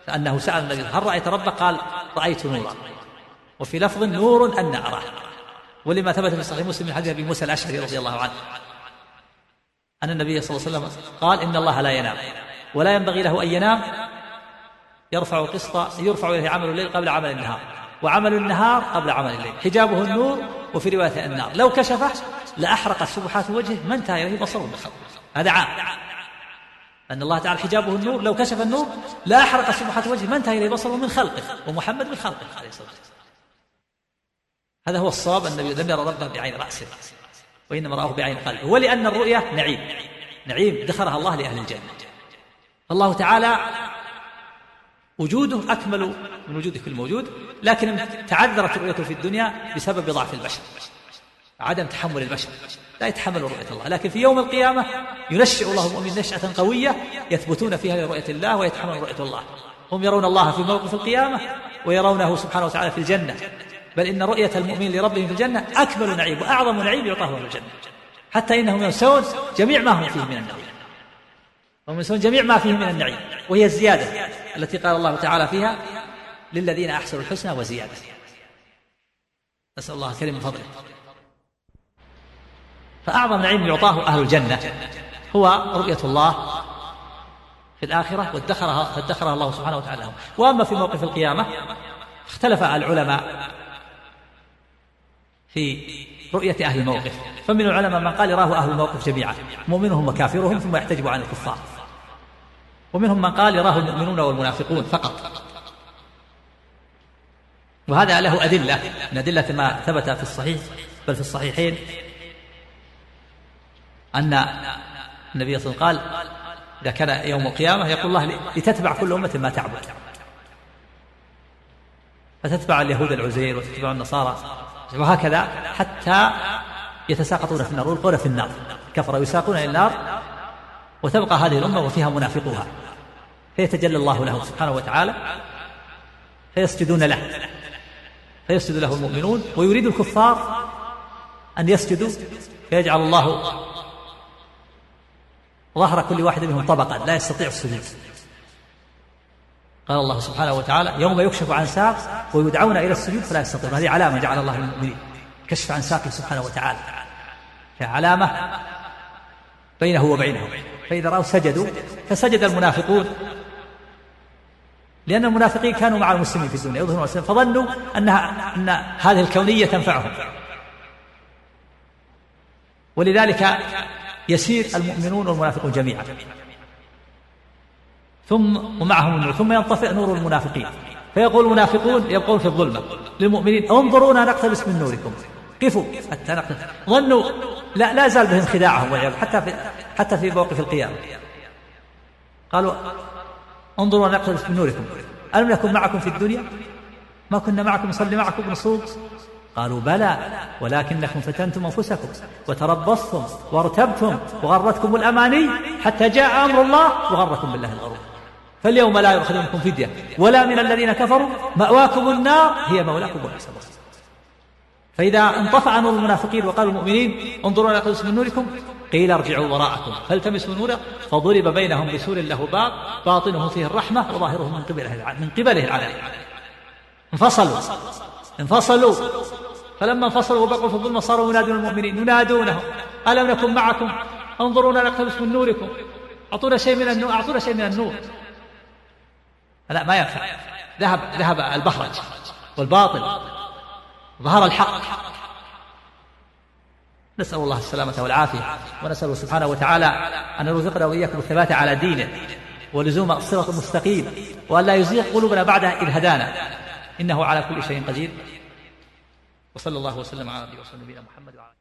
انه سأل النبي هل رأيت ربك؟ قال رأيت نورا. وفي لفظ نور أن اراه ولما ثبت في صحيح مسلم من حديث أبي موسى الأشعري رضي الله عنه أن النبي صلى الله عليه وسلم قال إن الله لا ينام ولا ينبغي له أن ينام. يرفع قسط يرفع إليه عمل الليل قبل عمل النهار وعمل النهار قبل عمل الليل. حجابه النور وفي رواية النار. لو كشفه لاحرقت سبحات وجهه ما انتهى اليه بصره هذا عام. أن الله تعالى حجابه النور لو كشف النور لا أحرق سبحة وجهه ما انتهى إليه بصره من خلقه ومحمد من خلقه عليه الصلاة والسلام. هذا هو الصواب النبي لم يرى ربه بعين رأسه وإنما رآه بعين قلبه ولأن الرؤيا نعيم نعيم ذكرها الله لأهل الجنة. الله تعالى وجوده أكمل من وجود كل موجود لكن تعذرت رؤيته في الدنيا بسبب ضعف البشر عدم تحمل البشر. لا يتحمل رؤية الله. لكن في يوم القيامة ينشئ الله المؤمن نشأة قوية يثبتون فيها لرؤية الله ويتحمل رؤية الله. هم يرون الله في موقف القيامة ويرونه سبحانه وتعالى في الجنة. بل إن رؤية المؤمن لربهم في الجنة أكمل نعيم وأعظم نعيم يعطاه في الجنة. حتى إنهم ينسون جميع ما هم فيه من النعيم. هم ينسون جميع ما فيه من النعيم. وهي الزيادة التي قال الله تعالى فيها للذين أحسنوا الحسنى وزيادة. نسأل الله الكريم من فضله فأعظم نعيم يعطاه أهل الجنة هو رؤية الله في الآخرة وادخرها فادخرها الله سبحانه وتعالى لهم. وأما في موقف القيامة اختلف العلماء في رؤية أهل الموقف. فمن العلماء من قال يراه أهل الموقف جميعا مؤمنهم وكافرهم ثم يحتجب عن الكفار. ومنهم من قال يراه المؤمنون والمنافقون فقط. وهذا له أدلة من أدلة ما ثبت في الصحيح بل في الصحيحين. أن النبي صلى الله عليه وسلم قال إذا كان يوم القيامة يقول الله لتتبع كل أمة ما تعبد. فتتبع اليهود العزير وتتبع النصارى. وهكذا حتى يتساقطون في النار ويلقون في النار. كفر يساقون إلى النار وتبقى هذه الأمة وفيها منافقوها. فيتجلى الله لهم سبحانه وتعالى فيسجدون له. فيسجد له المؤمنون ويريد الكفار أن يسجدوا فيجعل الله ظهر كل واحد منهم طبقا لا يستطيع السجود. قال الله سبحانه وتعالى يوم يكشف عن ساق ويدعون إلى السجود فلا يستطيعون هذه علامة جعل الله للمؤمنين. كشف عن ساقه سبحانه وتعالى. علامه بينه وبينهم. فإذا رأوا سجدوا فسجد المنافقون. لأن المنافقين كانوا مع المسلمين في الدنيا يظهرون فظنوا انها أن هذه الكونية تنفعهم. ولذلك يسير المؤمنون والمنافقون جميعا. ثم ومعهم النور ثم ينطفئ نور المنافقين. فيقول المنافقون يبقون في الظلمة. للمؤمنين انظرونا نقتبس من نوركم. قفوا حتى نقتبس. ظنوا. لا لا زال بهم خداعهم والعياذ حتى في حتى في موقف القيامة. قالوا انظروا نقتبس من نوركم. ألم نكن معكم في الدنيا؟ ما كنا معكم نصلي معكم نصوم. قالوا بلى ولكنكم فتنتم أنفسكم وتربصتم وارتبتم وغرتكم الأماني حتى جاء أمر الله وغركم بالله الغرور. فاليوم لا يؤخذ منكم فدية ولا من الذين كفروا مأواكم النار هي مولاكم وبئس المصير. فإذا انطفأ نور المنافقين وقالوا المؤمنين انظروا إلى قدس من نوركم قيل ارجعوا وراءكم فالتمسوا نورا فضرب بينهم بسور له باب باطنه فيه الرحمة وظاهره من قبله من قبله العذاب انفصلوا انفصلوا. فلما انفصلوا وبقوا في الظلمة صاروا ينادون المؤمنين ينادونهم. ألم نكن معكم؟ انظرونا نقتبس من نوركم. أعطونا شيء من النور أعطونا شيء من النور. لا ما ينفع. ذهب ذهب البهرج والباطل. ظهر الحق. نسأل الله السلامة والعافية ونسأله سبحانه وتعالى أن يرزقنا وإياكم الثبات على دينه ولزوم الصراط المستقيم وأن لا يزيغ قلوبنا بعد إذ هدانا. إنه على كل شيء قدير. وصلى الله وسلم على نبينا محمد وعلى